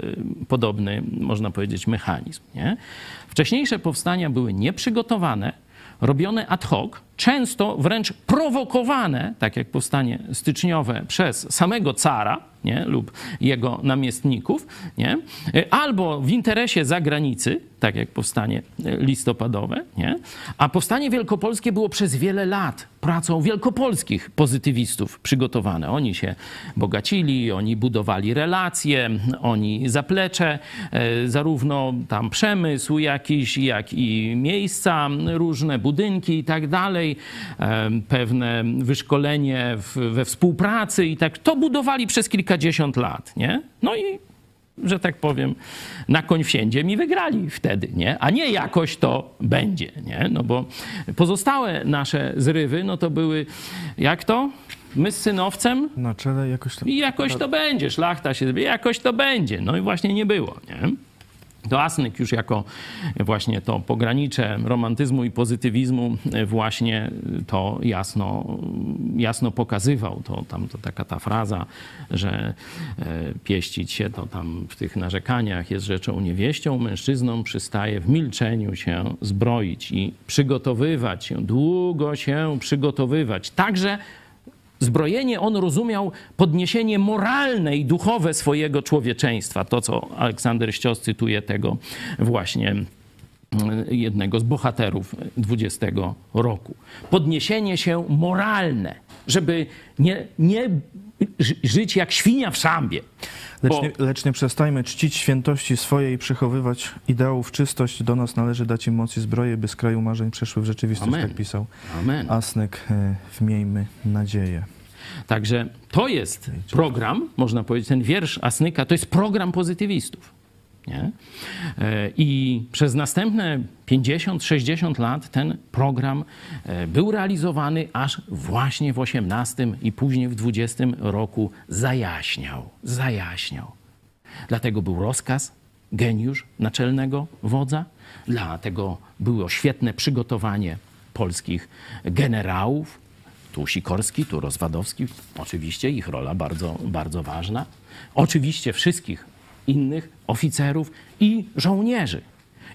S3: y, podobny można powiedzieć, mechanizm. Nie? Wcześniejsze powstania były nieprzygotowane, robione ad hoc, często wręcz prowokowane, tak jak powstanie styczniowe, przez samego cara nie? lub jego namiestników, nie? albo w interesie zagranicy, tak jak powstanie listopadowe, nie? a powstanie wielkopolskie było przez wiele lat pracą wielkopolskich pozytywistów przygotowane. Oni się bogacili, oni budowali relacje, oni zaplecze, e, zarówno tam przemysł jakiś, jak i miejsca różne, budynki i tak dalej, e, pewne wyszkolenie w, we współpracy i tak. To budowali przez kilkadziesiąt lat, nie? No i że tak powiem, na koń wsiędzie mi wygrali wtedy, nie? A nie jakoś to będzie, nie? No bo pozostałe nasze zrywy, no to były, jak to? My z synowcem
S2: Na czele jakoś tam...
S3: i jakoś to będzie, szlachta się, jakoś to będzie. No i właśnie nie było, nie? To Asnyk już jako właśnie to pogranicze romantyzmu i pozytywizmu właśnie to jasno, jasno pokazywał. To tam to taka ta fraza, że e, pieścić się to tam w tych narzekaniach jest rzeczą niewieścią, mężczyznom przystaje w milczeniu się zbroić i przygotowywać się, długo się przygotowywać. Także Zbrojenie on rozumiał podniesienie moralne i duchowe swojego człowieczeństwa. To, co Aleksander Ścios cytuje tego właśnie mm, jednego z bohaterów XX roku. Podniesienie się moralne, żeby nie, nie ży- żyć jak świnia w szambie.
S2: Lecz
S3: Bo-
S2: nie, lecz nie przestajmy czcić świętości swoje i przechowywać ideałów czystość. Do nas należy dać im moc i zbroję, by z kraju marzeń przeszły w rzeczywistość,
S3: Amen.
S2: tak pisał
S3: Amen.
S2: Asnyk. e, Wmiejmy nadzieję.
S3: Także to jest program, można powiedzieć, ten wiersz Asnyka, to jest program pozytywistów. Nie? E, I przez następne 50-60 lat ten program e, był realizowany, aż właśnie w 18 i później w 20 roku zajaśniał. Zajaśniał. Dlatego był rozkaz, geniusz naczelnego wodza, dlatego było świetne przygotowanie polskich generałów, tu Sikorski, tu Rozwadowski, oczywiście ich rola bardzo, bardzo ważna. Oczywiście wszystkich innych oficerów i żołnierzy.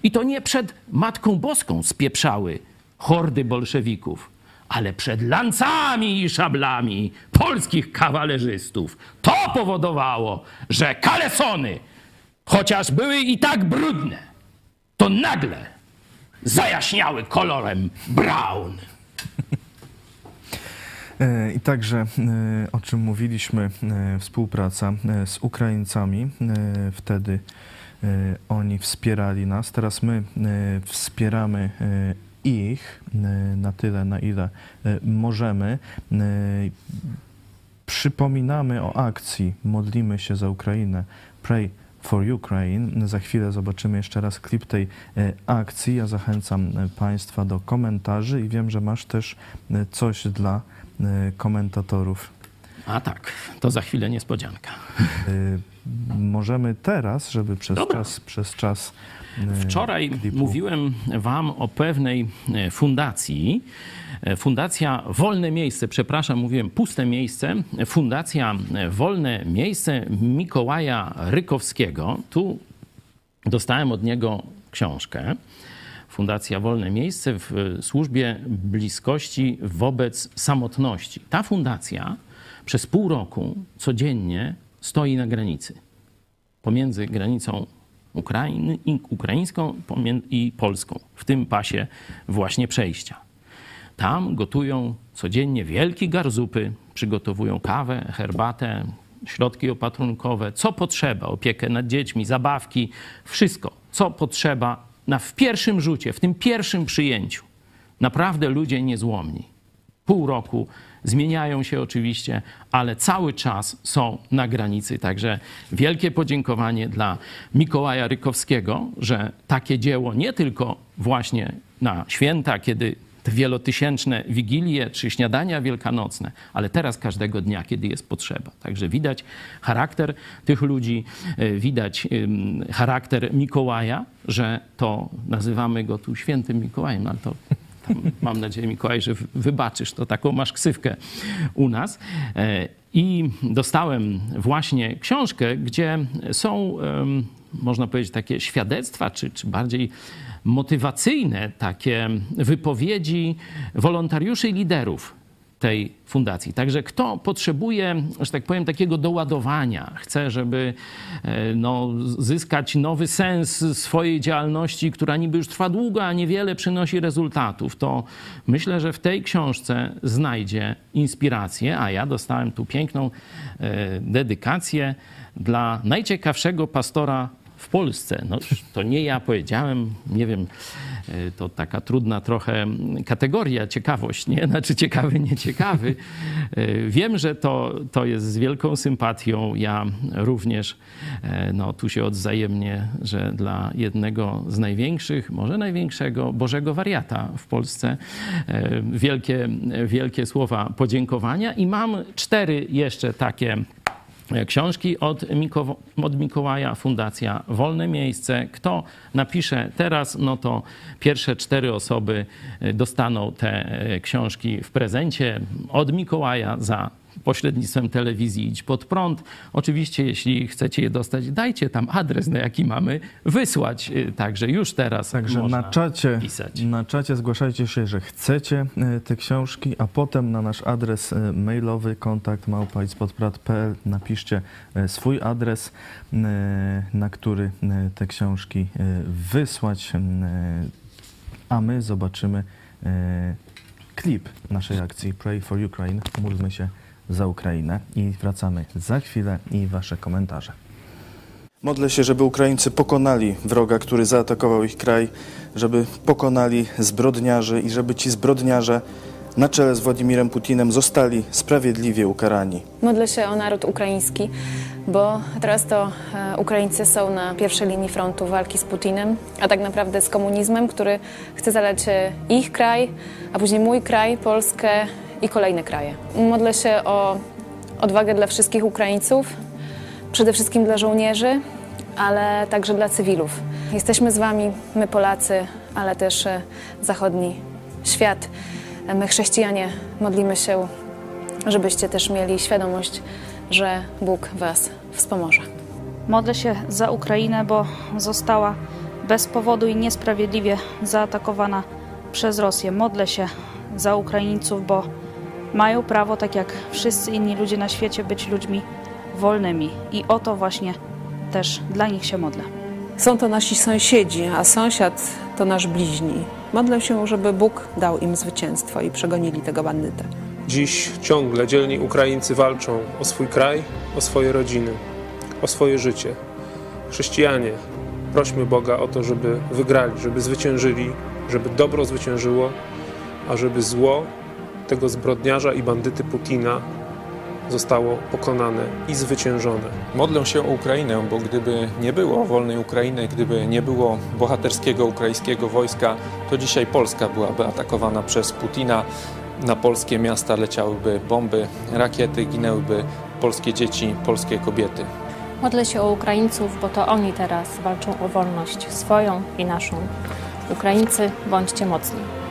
S3: I to nie przed Matką Boską spieprzały hordy bolszewików, ale przed lancami i szablami polskich kawalerzystów. To powodowało, że kalesony, chociaż były i tak brudne, to nagle zajaśniały kolorem brown.
S2: E, I także, e, o czym mówiliśmy, e, współpraca z Ukraińcami. Wtedy oni wspierali nas. Teraz my wspieramy ich na tyle, na ile możemy. Przypominamy o akcji Modlimy się za Ukrainę. Pray for Ukraine. Za chwilę zobaczymy jeszcze raz klip tej e, akcji. Ja zachęcam e, Państwa do komentarzy i wiem, że masz też e, coś dla komentatorów.
S3: A tak, to za chwilę niespodzianka.
S2: E, Możemy teraz, żeby przez
S3: Dobra.
S2: czas, przez czas e,
S3: Wczoraj
S2: klipu-
S3: mówiłem Wam o pewnej e, fundacji. Fundacja Wolne Miejsce, przepraszam, mówiłem puste miejsce. Fundacja Wolne Miejsce Mikołaja Rykowskiego. Tu dostałem od niego książkę. Fundacja Wolne Miejsce w służbie bliskości wobec samotności. Ta fundacja przez pół roku codziennie stoi na granicy pomiędzy granicą Ukrainy, ukraińską i polską, w tym pasie właśnie przejścia. Tam gotują codziennie wielkie garzupy, przygotowują kawę, herbatę, środki opatrunkowe, co potrzeba, opiekę nad dziećmi, zabawki, wszystko, co potrzeba na, w pierwszym rzucie, w tym pierwszym przyjęciu. Naprawdę ludzie niezłomni pół roku. Zmieniają się oczywiście, ale cały czas są na granicy. Także wielkie podziękowanie dla Mikołaja Rykowskiego, że takie dzieło nie tylko właśnie na święta, kiedy te wielotysięczne wigilie czy śniadania wielkanocne, ale teraz każdego dnia, kiedy jest potrzeba. Także widać charakter tych ludzi, e, widać charakter Mikołaja, że to nazywamy go tu świętym Mikołajem, ale to tam, mam nadzieję, Mikołaj, że wybaczysz, to taką masz ksywkę u nas. E, I dostałem właśnie książkę, gdzie są, można powiedzieć, takie świadectwa, czy, czy bardziej motywacyjne takie wypowiedzi wolontariuszy i liderów tej fundacji. Także kto potrzebuje, że tak powiem, takiego doładowania, chce, żeby e, no, zyskać nowy sens swojej działalności, która niby już trwa długo, a niewiele przynosi rezultatów, to myślę, że w tej książce znajdzie inspirację, a ja dostałem tu piękną e, dedykację dla najciekawszego pastora w Polsce. No, to nie ja powiedziałem, nie wiem, e, to taka trudna trochę kategoria, ciekawość, nie? Znaczy ciekawy, nieciekawy. E, Wiem, że to, to jest z wielką sympatią. Ja również, e, no tu się odzajemnie, że dla jednego z największych, może największego Bożego wariata w Polsce, wielkie, wielkie słowa podziękowania i mam cztery jeszcze takie książki od, Miko, od Mikołaja, Fundacja Wolne Miejsce. Kto napisze teraz, no to pierwsze cztery osoby e, dostaną te e, książki w prezencie od Mikołaja za pośrednictwem telewizji Idź Pod Prąd. Oczywiście, jeśli chcecie je dostać, dajcie tam adres, na jaki mamy wysłać. E, Także już teraz
S2: Także na czacie,
S3: pisać.
S2: na czacie zgłaszajcie się, że chcecie e, te książki, a potem na nasz adres e, mailowy kontakt małpa.pl napiszcie swój adres, na który te książki wysłać, a my zobaczymy klip naszej akcji Pray for Ukraine, módlmy się za Ukrainę i wracamy za chwilę i wasze komentarze.
S1: Modlę się, żeby Ukraińcy pokonali wroga, który zaatakował ich kraj, żeby pokonali zbrodniarzy i żeby ci zbrodniarze na czele z Władimirem Putinem zostali sprawiedliwie ukarani.
S4: Modlę się o naród ukraiński, bo teraz to e, Ukraińcy są na pierwszej linii frontu walki z Putinem, a tak naprawdę z komunizmem, który chce zalać e, ich kraj, a później mój kraj, Polskę i kolejne kraje. Modlę się o odwagę dla wszystkich Ukraińców, przede wszystkim dla żołnierzy, ale także dla cywilów. Jesteśmy z Wami, my Polacy, ale też e, zachodni świat. E, My chrześcijanie modlimy się żebyście też mieli świadomość, że Bóg Was wspomoże.
S5: Modlę się za Ukrainę, bo została bez powodu i niesprawiedliwie zaatakowana przez Rosję. Modlę się za Ukraińców, bo mają prawo, tak jak wszyscy inni ludzie na świecie, być ludźmi wolnymi. I o to właśnie też dla nich się modlę.
S6: Są to nasi sąsiedzi, a sąsiad to nasz bliźni. Modlę się, żeby Bóg dał im zwycięstwo i przegonili tego bandytę.
S7: Dziś ciągle dzielni Ukraińcy walczą o swój kraj, o swoje rodziny, o swoje życie. Chrześcijanie, prośmy Boga o to, żeby wygrali, żeby zwyciężyli, żeby dobro zwyciężyło, a żeby zło tego zbrodniarza i bandyty Putina zostało pokonane i zwyciężone.
S8: Modlę się o Ukrainę, bo gdyby nie było wolnej Ukrainy, gdyby nie było bohaterskiego ukraińskiego wojska, to dzisiaj Polska byłaby atakowana przez Putina. Na polskie miasta leciałyby bomby, rakiety, ginęłyby polskie dzieci, polskie kobiety.
S9: Modlę się o Ukraińców, bo to oni teraz walczą o wolność swoją i naszą. Ukraińcy, bądźcie mocni.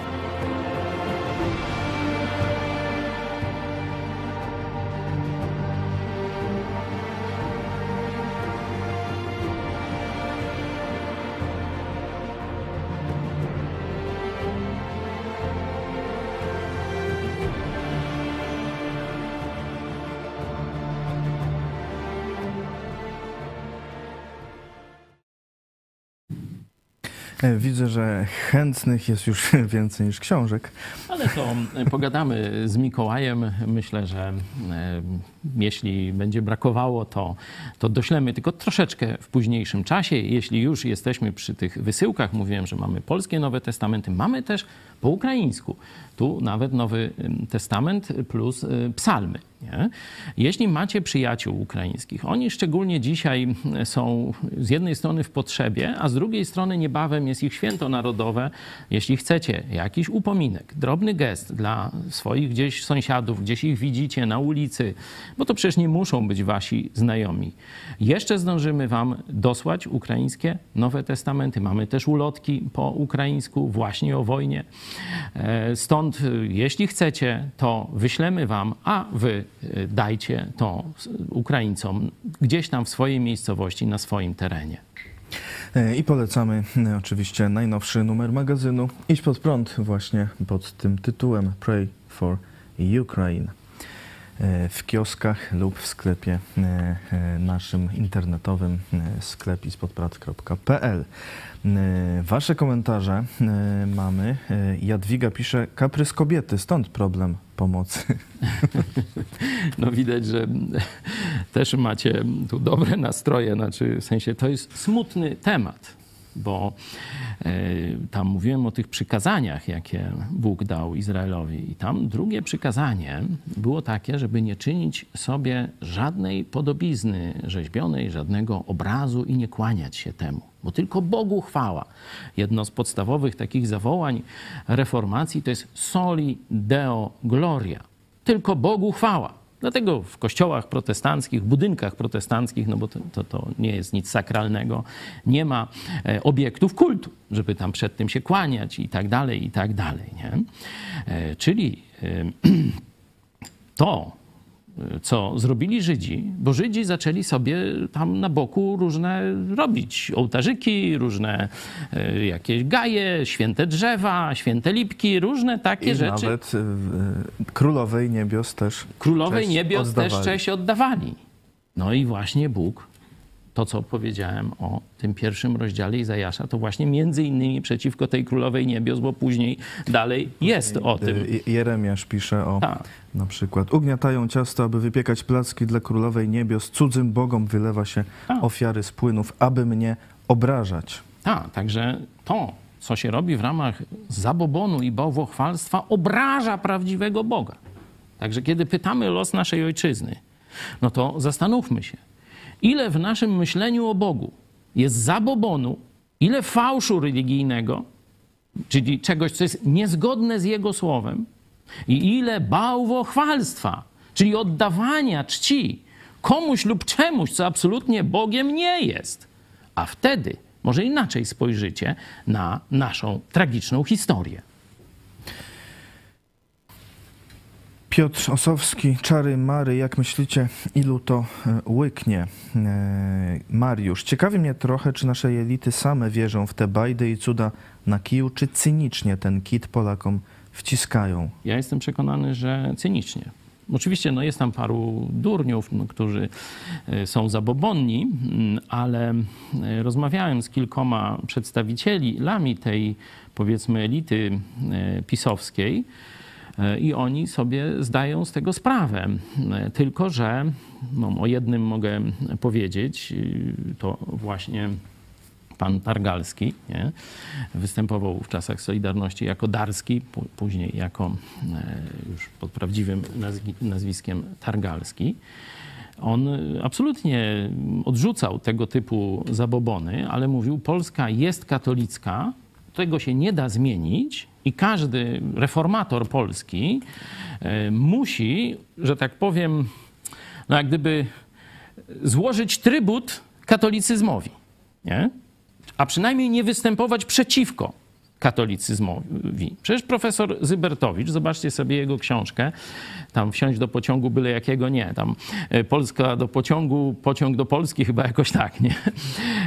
S2: Widzę, że chętnych jest już więcej niż książek.
S3: Ale to e, pogadamy z Mikołajem. Myślę, że e, jeśli będzie brakowało, to, to doślemy tylko troszeczkę w późniejszym czasie. Jeśli już jesteśmy przy tych wysyłkach, mówiłem, że mamy polskie Nowe Testamenty, mamy też po ukraińsku. Tu nawet Nowy Testament plus y, psalmy. Nie? Jeśli macie przyjaciół ukraińskich, oni szczególnie dzisiaj są z jednej strony w potrzebie, a z drugiej strony niebawem jest ich święto narodowe. Jeśli chcecie jakiś upominek, drobny gest dla swoich gdzieś sąsiadów, gdzieś ich widzicie na ulicy, bo to przecież nie muszą być wasi znajomi. Jeszcze zdążymy wam dosłać ukraińskie Nowe Testamenty. Mamy też ulotki po ukraińsku właśnie o wojnie. E, Stąd, y, jeśli chcecie, to wyślemy wam, a wy y, dajcie to Ukraińcom gdzieś tam w swojej miejscowości, na swoim terenie.
S2: E, I polecamy e, oczywiście najnowszy numer magazynu Idź pod prąd właśnie pod tym tytułem Pray for Ukraine e, w kioskach lub w sklepie e, e, naszym internetowym e, sklep ispodprat.pl. E, Wasze komentarze mamy. Jadwiga pisze kaprys kobiety, stąd problem pomocy.
S3: No widać, że też macie tu dobre nastroje, znaczy w sensie to jest smutny temat, bo e, tam mówiłem o tych przykazaniach, jakie Bóg dał Izraelowi i tam drugie przykazanie było takie, żeby nie czynić sobie żadnej podobizny rzeźbionej, żadnego obrazu i nie kłaniać się temu. Bo tylko Bogu chwała. Jedno z podstawowych takich zawołań reformacji to jest soli deo gloria. Tylko Bogu chwała. Dlatego w kościołach protestanckich, budynkach protestanckich, no bo to, to, to nie jest nic sakralnego, nie ma e, obiektów kultu, żeby tam przed tym się kłaniać i tak dalej, i tak dalej. Nie? E, czyli to, co zrobili Żydzi, bo Żydzi zaczęli sobie tam na boku różne robić ołtarzyki, różne e, jakieś gaje, święte drzewa, święte lipki, różne takie
S2: I
S3: rzeczy.
S2: nawet e, królowej niebios też
S3: Królowej niebios
S2: oddawali.
S3: też cześć oddawali. No i właśnie Bóg, to co powiedziałem o tym pierwszym rozdziale Izajasza, to właśnie między innymi przeciwko tej królowej niebios, bo później dalej jest o tym.
S2: E, Jeremiasz pisze o
S3: Tak.
S2: na przykład ugniatają ciasto, aby wypiekać placki dla królowej niebios, cudzym bogom wylewa się
S3: Tak.
S2: ofiary z płynów, aby mnie obrażać.
S3: Tak, także to co się robi w ramach zabobonu i bałwochwalstwa, obraża prawdziwego Boga. Także kiedy pytamy los naszej ojczyzny, no to zastanówmy się, ile w naszym myśleniu o Bogu jest zabobonu, ile fałszu religijnego, czyli czegoś, co jest niezgodne z Jego słowem, i ile bałwochwalstwa, czyli oddawania czci komuś lub czemuś, co absolutnie Bogiem nie jest. A wtedy może inaczej spojrzycie na naszą tragiczną historię.
S2: Piotr Osowski, Czary Mary, jak myślicie, ilu to e, łyknie? E, Mariusz, ciekawi mnie trochę, czy nasze elity same wierzą w te bajdy i cuda na kiju, czy cynicznie ten kit Polakom wciskają?
S3: Ja jestem przekonany, że cynicznie. Oczywiście no jest tam paru durniów, no, którzy e, są zabobonni, mm, ale rozmawiałem z kilkoma przedstawicielami tej, powiedzmy, elity pisowskiej i oni sobie zdają z tego sprawę. Tylko, że no, o jednym mogę powiedzieć, to właśnie pan Targalski. Nie? Występował w czasach Solidarności jako Darski, później jako e, już pod prawdziwym nazwiskiem Targalski. On absolutnie odrzucał tego typu zabobony, ale mówił, Polska jest katolicka, tego się nie da zmienić i każdy reformator polski e, musi, że tak powiem, no jak gdyby złożyć trybut katolicyzmowi. Nie? a przynajmniej nie występować przeciwko katolicyzmowi. Przecież profesor Zybertowicz, zobaczcie sobie jego książkę, tam wsiąść do pociągu byle jakiego, nie, tam e, Polska do pociągu, pociąg do Polski, chyba jakoś tak, nie.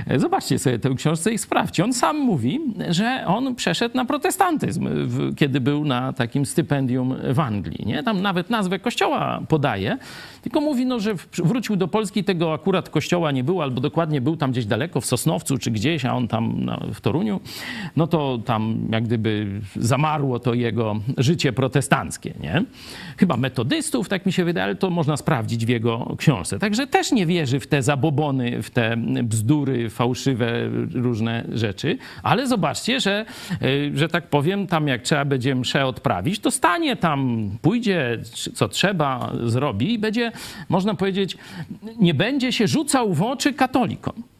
S3: E, zobaczcie sobie tę książkę i sprawdźcie. On sam mówi, że on przeszedł na protestantyzm, kiedy był na takim stypendium w Anglii, nie. Tam nawet nazwę kościoła podaje, tylko mówi, no, że wrócił do Polski, tego akurat kościoła nie było, albo dokładnie był tam gdzieś daleko, w Sosnowcu czy gdzieś, a on tam no, w Toruniu, no to tam jak gdyby zamarło to jego życie protestanckie, nie? Chyba metodystów, tak mi się wydaje, ale to można sprawdzić w jego książce. Także też nie wierzy w te zabobony, w te bzdury, fałszywe różne rzeczy, ale zobaczcie, że, e, że tak powiem, tam jak trzeba będzie mszę odprawić, to stanie tam, pójdzie, co trzeba, zrobi i będzie można powiedzieć, nie będzie się rzucał w oczy katolikom.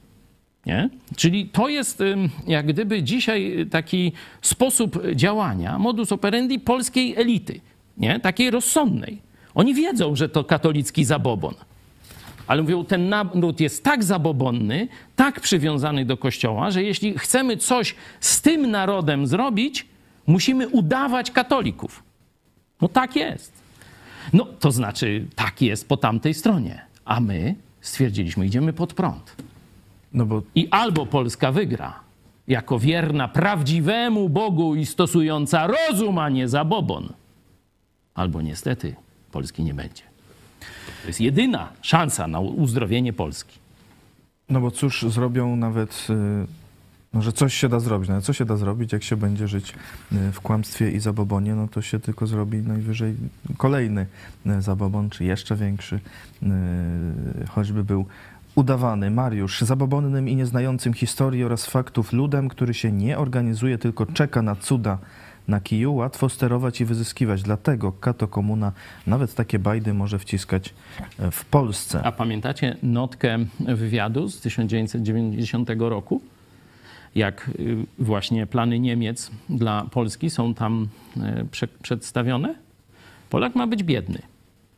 S3: Nie? Czyli to jest jak gdyby dzisiaj taki sposób działania, modus operandi polskiej elity, nie? takiej rozsądnej. Oni wiedzą, że to katolicki zabobon. Ale mówią, ten naród jest tak zabobonny, tak przywiązany do kościoła, że jeśli chcemy coś z tym narodem zrobić, musimy udawać katolików. No tak jest. No to znaczy, tak jest po tamtej stronie. A my stwierdziliśmy, idziemy pod prąd. No bo... I albo Polska wygra, jako wierna prawdziwemu Bogu i stosująca rozum, a nie zabobon, albo niestety Polski nie będzie. To jest jedyna szansa na uzdrowienie Polski.
S2: No bo cóż zrobią nawet y, no, że coś się da zrobić. No, co się da zrobić, jak się będzie żyć y, w kłamstwie i zabobonie, no to się tylko zrobi najwyżej kolejny y, zabobon, czy jeszcze większy, choćby był udawany. Mariusz, zabobonnym i nieznającym historii oraz faktów ludem, który się nie organizuje, tylko czeka na cuda na kiju, łatwo sterować i wyzyskiwać. Dlatego Kato Komuna nawet takie bajdy może wciskać w Polsce.
S3: A pamiętacie notkę wywiadu z 1990 roku? jak y, właśnie plany Niemiec dla Polski są tam y, przedstawione. Polak ma być biedny.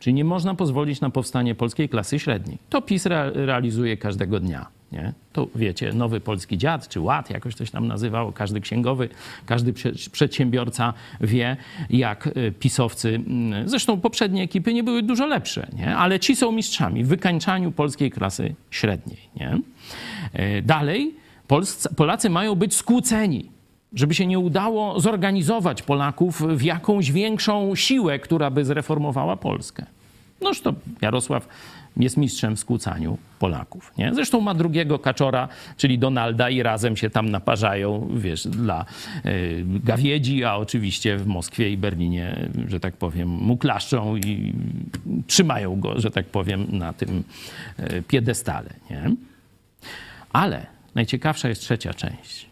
S3: Czyli nie można pozwolić na powstanie polskiej klasy średniej. To PiS realizuje każdego dnia. Nie? To wiecie, nowy polski dziad czy ład, jakoś coś tam nazywało, każdy księgowy, każdy przedsiębiorca wie, jak y, pisowcy, mm, zresztą poprzednie ekipy nie były dużo lepsze, nie? ale ci są mistrzami w wykańczaniu polskiej klasy średniej. Nie? Dalej, Polscy, Polacy mają być skłóceni, żeby się nie udało zorganizować Polaków w jakąś większą siłę, która by zreformowała Polskę. Noż to Jarosław jest mistrzem w skłócaniu Polaków. Nie? Zresztą ma drugiego kaczora, czyli Donalda i razem się tam naparzają, wiesz, dla y, gawiedzi, a oczywiście w Moskwie i Berlinie, że tak powiem, mu klaszczą i trzymają go, że tak powiem, na tym y, piedestale. Nie? Ale Najciekawsza jest trzecia część.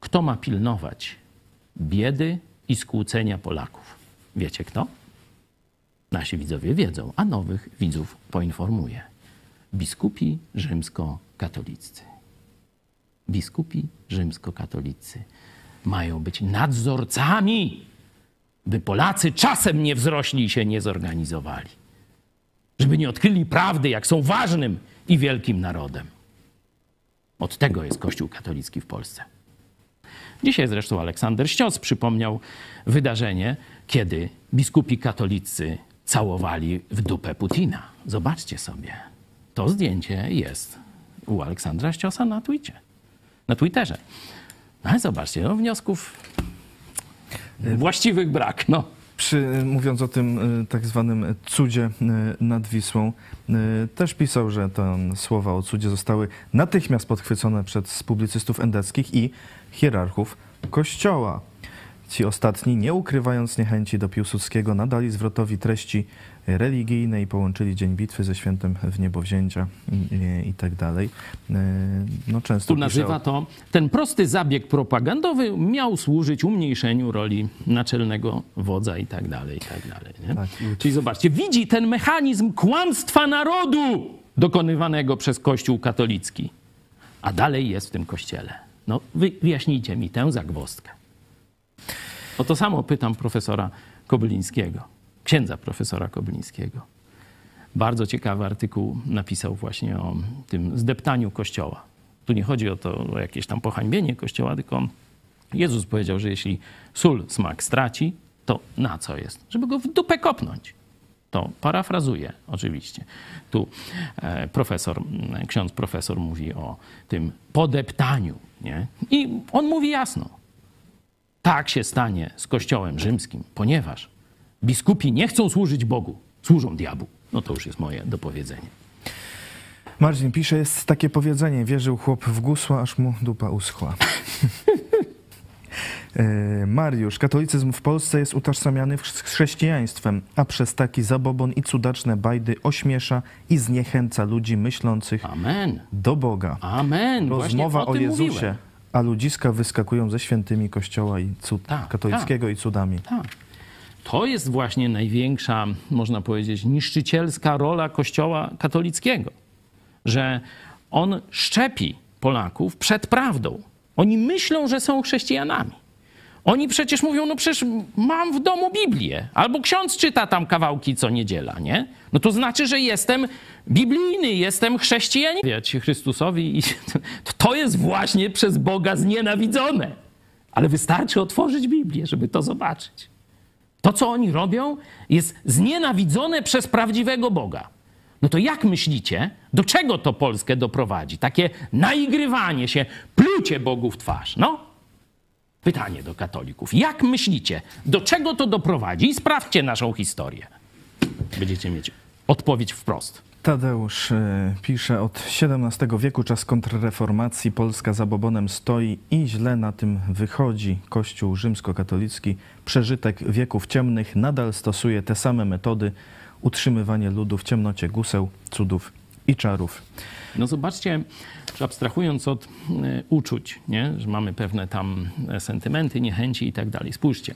S3: kto ma pilnować biedy i skłócenia Polaków. Wiecie kto? Nasi widzowie wiedzą, a nowych widzów poinformuję. Biskupi rzymskokatoliccy. Biskupi rzymskokatolicy mają być nadzorcami, by Polacy czasem nie wzrośli i się nie zorganizowali. Żeby nie odkryli prawdy, jak są ważnym i wielkim narodem. Od tego jest Kościół katolicki w Polsce. Dzisiaj zresztą Aleksander Ścios przypomniał wydarzenie, kiedy biskupi katolicy całowali w dupę Putina. Zobaczcie sobie. To zdjęcie jest u Aleksandra Ściosa na Twitcie. Na Twitterze. No ale zobaczcie, no wniosków właściwych brak. No.
S2: Przy, mówiąc o tym y, tak zwanym cudzie y, nad Wisłą, y, też pisał, że te słowa o cudzie zostały natychmiast podchwycone przez publicystów endeckich i hierarchów Kościoła. Ci ostatni, nie ukrywając niechęci do Piłsudskiego, nadali zwrotowi treści religijne i połączyli Dzień Bitwy ze świętem w niebowzięcia i, i, i tak dalej. No, często
S3: Tu nazywa to, ten prosty zabieg propagandowy miał służyć umniejszeniu roli naczelnego wodza i tak dalej, i tak dalej.
S2: Tak,
S3: Czyli zobaczcie, widzi ten mechanizm kłamstwa narodu dokonywanego przez Kościół katolicki, a dalej jest w tym kościele. No, wy, wyjaśnijcie mi tę zagwozdkę. O to samo pytam profesora Kobylińskiego, księdza profesora Kobylińskiego. Bardzo ciekawy artykuł napisał właśnie o tym zdeptaniu Kościoła. Tu nie chodzi o to, o jakieś tam pohańbienie Kościoła, tylko Jezus powiedział, że jeśli sól smak straci, to na co jest? Żeby go w dupę kopnąć. To parafrazuję oczywiście. Tu e, profesor, ksiądz profesor mówi o tym podeptaniu. Nie? I on mówi jasno. Tak się stanie z Kościołem rzymskim, ponieważ biskupi nie chcą służyć Bogu, służą diabłu. No to już jest moje dopowiedzenie.
S2: Marcin pisze, jest takie powiedzenie, wierzył chłop w gusła, aż mu dupa uschła. E, Mariusz, katolicyzm w Polsce jest utożsamiany z chrześcijaństwem, a przez taki zabobon i cudaczne bajdy ośmiesza i zniechęca ludzi myślących
S3: Amen.
S2: do Boga.
S3: Amen.
S2: Rozmowa
S3: Właśnie
S2: o,
S3: tym
S2: Jezusie,
S3: mówiłem.
S2: A ludziska wyskakują ze świętymi kościoła i cud
S3: Tak,
S2: katolickiego i cudami.
S3: Tak. To jest właśnie największa, można powiedzieć, niszczycielska rola Kościoła katolickiego, że on szczepi Polaków przed prawdą. Oni myślą, że są chrześcijanami. Oni przecież mówią, no przecież mam w domu Biblię, albo ksiądz czyta tam kawałki co niedziela, nie? No to znaczy, że jestem biblijny, jestem chrześcijaninem. Chrystusowi i to jest właśnie przez Boga znienawidzone. Ale wystarczy otworzyć Biblię, żeby to zobaczyć. To, co oni robią, jest znienawidzone przez prawdziwego Boga. No to jak myślicie, do czego to Polskę doprowadzi? Takie naigrywanie się, plucie Bogu w twarz. No, pytanie do katolików. Jak myślicie, do czego to doprowadzi? I sprawdźcie naszą historię. Będziecie mieć odpowiedź wprost.
S2: Tadeusz e, pisze, od XVII wieku czas kontrreformacji, Polska za bobonem stoi i źle na tym wychodzi. Kościół rzymskokatolicki, przeżytek wieków ciemnych, nadal stosuje te same metody, utrzymywanie ludu w ciemnocie guseł, cudów i czarów.
S3: No zobaczcie, że abstrahując od e, uczuć, nie? że mamy pewne tam e, sentymenty, niechęci i tak dalej. Spójrzcie.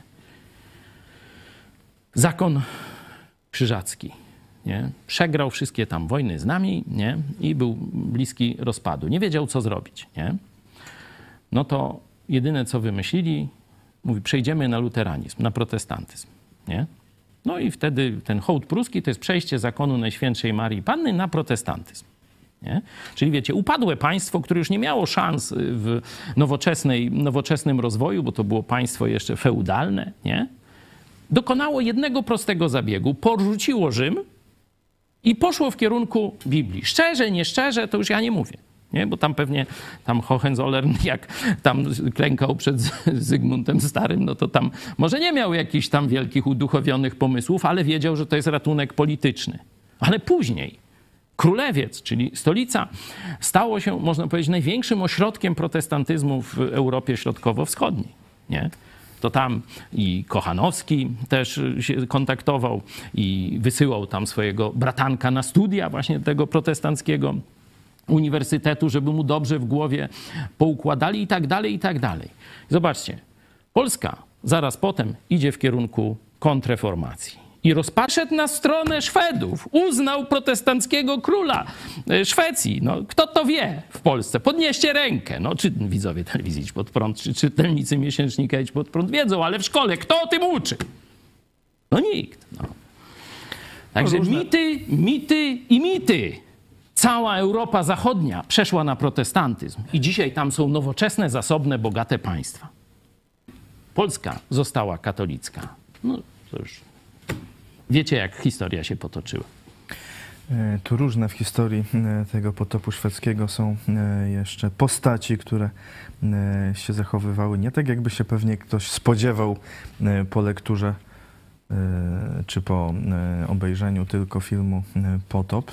S3: Zakon krzyżacki. Nie? Przegrał wszystkie tam wojny z nami nie? i był bliski rozpadu. Nie wiedział, co zrobić. Nie? No to jedyne, co wymyślili, mówi, przejdziemy na luteranizm, na protestantyzm. Nie? No i wtedy ten hołd pruski to jest przejście zakonu Najświętszej Marii Panny na protestantyzm. Nie? Czyli wiecie, upadłe państwo, które już nie miało szans w nowoczesnej, nowoczesnym rozwoju, bo to było państwo jeszcze feudalne, nie? dokonało jednego prostego zabiegu, porzuciło Rzym i poszło w kierunku Biblii. Szczerze, nieszczerze, to już ja nie mówię. Nie? Bo tam pewnie tam Hohenzollern, jak tam klękał przed Zygmuntem Starym, no to tam może nie miał jakichś tam wielkich uduchowionych pomysłów, ale wiedział, że to jest ratunek polityczny. Ale później Królewiec, czyli stolica, stało się, można powiedzieć, największym ośrodkiem protestantyzmu w Europie Środkowo-Wschodniej. Nie? To tam i Kochanowski też się kontaktował i wysyłał tam swojego bratanka na studia właśnie tego protestanckiego uniwersytetu, żeby mu dobrze w głowie poukładali i tak dalej, i tak dalej. Zobaczcie, Polska zaraz potem idzie w kierunku kontreformacji. I rozpaszedł na stronę Szwedów. Uznał protestanckiego króla e, Szwecji. No, kto to wie w Polsce? Podnieście rękę. No, czy widzowie telewizji Idź Pod Prąd, czy czytelnicy miesięcznika Idź Pod Prąd wiedzą, ale w szkole kto o tym uczy? No nikt. No. Także
S2: różne-
S3: mity, mity i mity. Cała Europa Zachodnia przeszła na protestantyzm i dzisiaj tam są nowoczesne, zasobne, bogate państwa. Polska została katolicka. No to już wiecie, jak historia się potoczyła.
S2: E, Tu różne w historii e, tego potopu szwedzkiego są e, jeszcze postaci, które się zachowywały nie tak, jakby się pewnie ktoś spodziewał po lekturze czy po obejrzeniu tylko filmu Potop.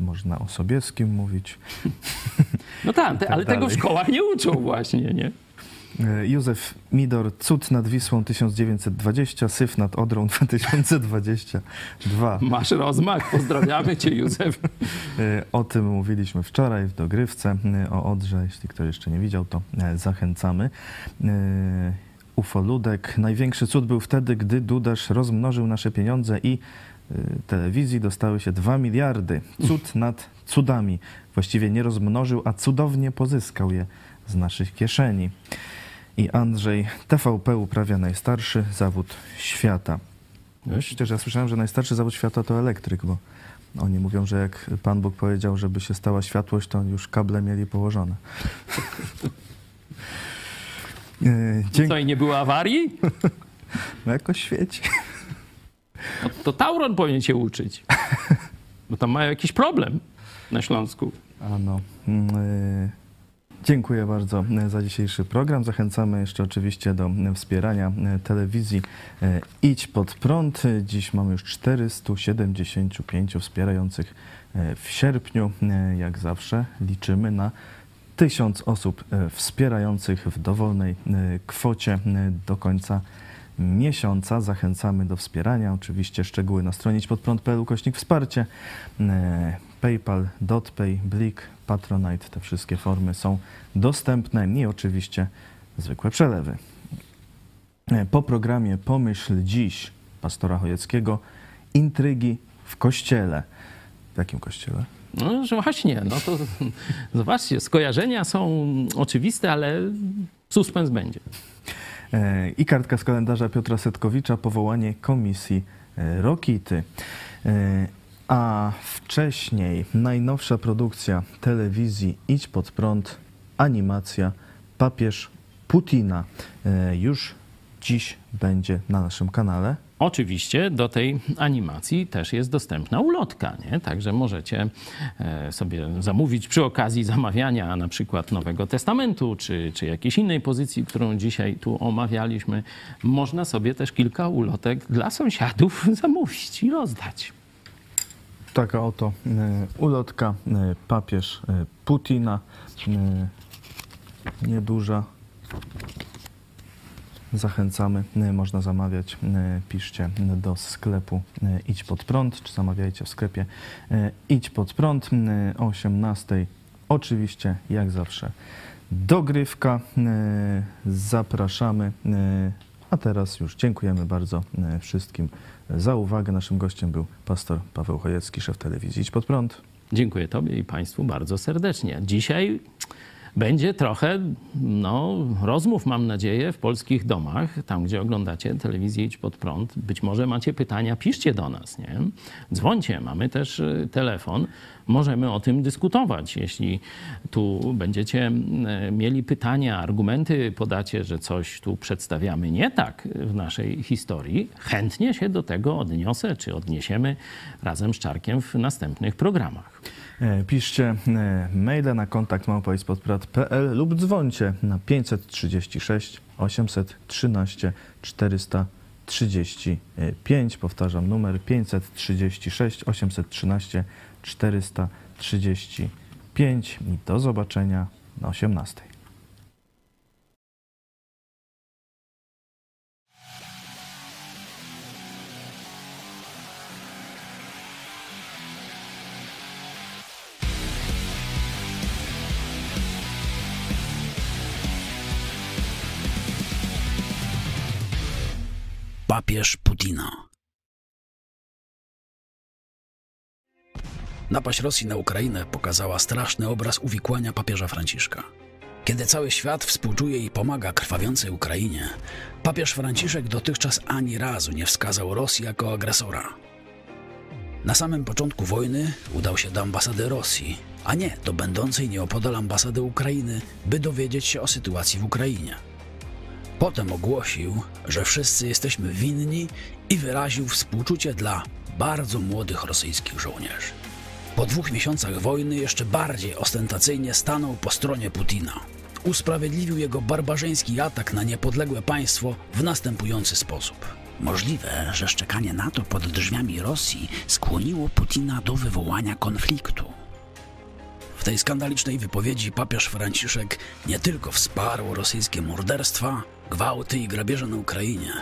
S2: Można o Sobieskim mówić.
S3: No tak,
S2: tak
S3: ale tego w szkołach nie uczą właśnie, nie?
S2: E, Józef Midor, Cud nad Wisłą 1920, Syf nad Odrą 2022.
S3: Masz rozmach, pozdrawiamy cię Józef.
S2: E, O tym mówiliśmy wczoraj w dogrywce e, o Odrze. Jeśli ktoś jeszcze nie widział, to zachęcamy. Ufoludek. Największy cud był wtedy, gdy Dudasz rozmnożył nasze pieniądze i telewizji dostały się 2 miliardy. Cud nad cudami. Właściwie nie rozmnożył, a cudownie pozyskał je z naszych kieszeni. I Andrzej, TVP uprawia najstarszy zawód świata. Przecież ja słyszałem, że najstarszy zawód świata to elektryk, bo oni mówią, że jak Pan Bóg powiedział, żeby się stała światłość, to już kable mieli położone. E, Dzięki.
S3: Co, i nie było awarii?
S2: No jakoś świeci.
S3: No, to Tauron powinien cię uczyć. Bo tam mają jakiś problem na Śląsku.
S2: Ano. mm, e, Dziękuję bardzo e, za dzisiejszy program. Zachęcamy jeszcze oczywiście do e, wspierania e, telewizji Idź pod prąd. Dziś mamy już 475 wspierających w sierpniu. Jak zawsze liczymy na tysiąc osób wspierających w dowolnej kwocie do końca miesiąca. Zachęcamy do wspierania. Oczywiście szczegóły na stronie idźpodprąd.pl kośnik wsparcie. PayPal, DotPay, Blik, Patronite, te wszystkie formy są dostępne i oczywiście zwykłe przelewy. E, Po programie Pomyśl dziś pastora Chojeckiego intrygi w kościele. W jakim kościele?
S3: No, że właśnie, no to zobaczcie, skojarzenia są oczywiste, ale suspens będzie.
S2: E, I kartka z kalendarza Piotra Setkowicza, powołanie komisji e, Rokity. A wcześniej najnowsza produkcja telewizji Idź pod prąd, animacja Papież Putina. E, Już dziś będzie na naszym kanale.
S3: Oczywiście do tej animacji też jest dostępna ulotka, nie? także możecie e, sobie zamówić przy okazji zamawiania na przykład Nowego Testamentu, czy, czy jakiejś innej pozycji, którą dzisiaj tu omawialiśmy. Można sobie też kilka ulotek dla sąsiadów zamówić i rozdać.
S2: Taka oto e, ulotka e, papież e, Putina. Nieduża. Zachęcamy. Można zamawiać. Piszcie do sklepu Idź pod prąd, czy zamawiajcie w sklepie Idź pod prąd o 18. Oczywiście, jak zawsze, dogrywka. Zapraszamy. A teraz już dziękujemy bardzo e, wszystkim za uwagę. Naszym gościem był pastor Paweł Chojecki, szef telewizji Idź pod prąd.
S3: Dziękuję Tobie i Państwu bardzo serdecznie. Dzisiaj będzie trochę no, rozmów, mam nadzieję, w polskich domach, tam gdzie oglądacie telewizję Idź Pod Prąd. Być może macie pytania, piszcie do nas, nie? Dzwońcie, mamy też y, telefon, możemy o tym dyskutować. Jeśli tu będziecie mieli pytania, argumenty, podacie, że coś tu przedstawiamy nie tak w naszej historii, chętnie się do tego odniosę, czy odniesiemy razem z Czarkiem w następnych programach.
S2: E, Piszcie e, maile na kontakt małpaspodprat.pl lub dzwońcie na 536 813 435. Powtarzam numer 536 813 435 i do zobaczenia na 18.
S10: papież Putina. Napaść Rosji na Ukrainę pokazała straszny obraz uwikłania papieża Franciszka. Kiedy cały świat współczuje i pomaga krwawiącej Ukrainie, papież Franciszek dotychczas ani razu nie wskazał Rosji jako agresora. Na samym początku wojny udał się do ambasady Rosji, a nie do będącej nieopodal ambasady Ukrainy, by dowiedzieć się o sytuacji w Ukrainie. Potem ogłosił, że wszyscy jesteśmy winni i wyraził współczucie dla bardzo młodych rosyjskich żołnierzy. Po dwóch miesiącach wojny jeszcze bardziej ostentacyjnie stanął po stronie Putina. Usprawiedliwił jego barbarzyński atak na niepodległe państwo w następujący sposób. Możliwe, że szczekanie NATO pod drzwiami Rosji skłoniło Putina do wywołania konfliktu. W tej skandalicznej wypowiedzi papież Franciszek nie tylko wsparł rosyjskie morderstwa, gwałty i grabieże na Ukrainie,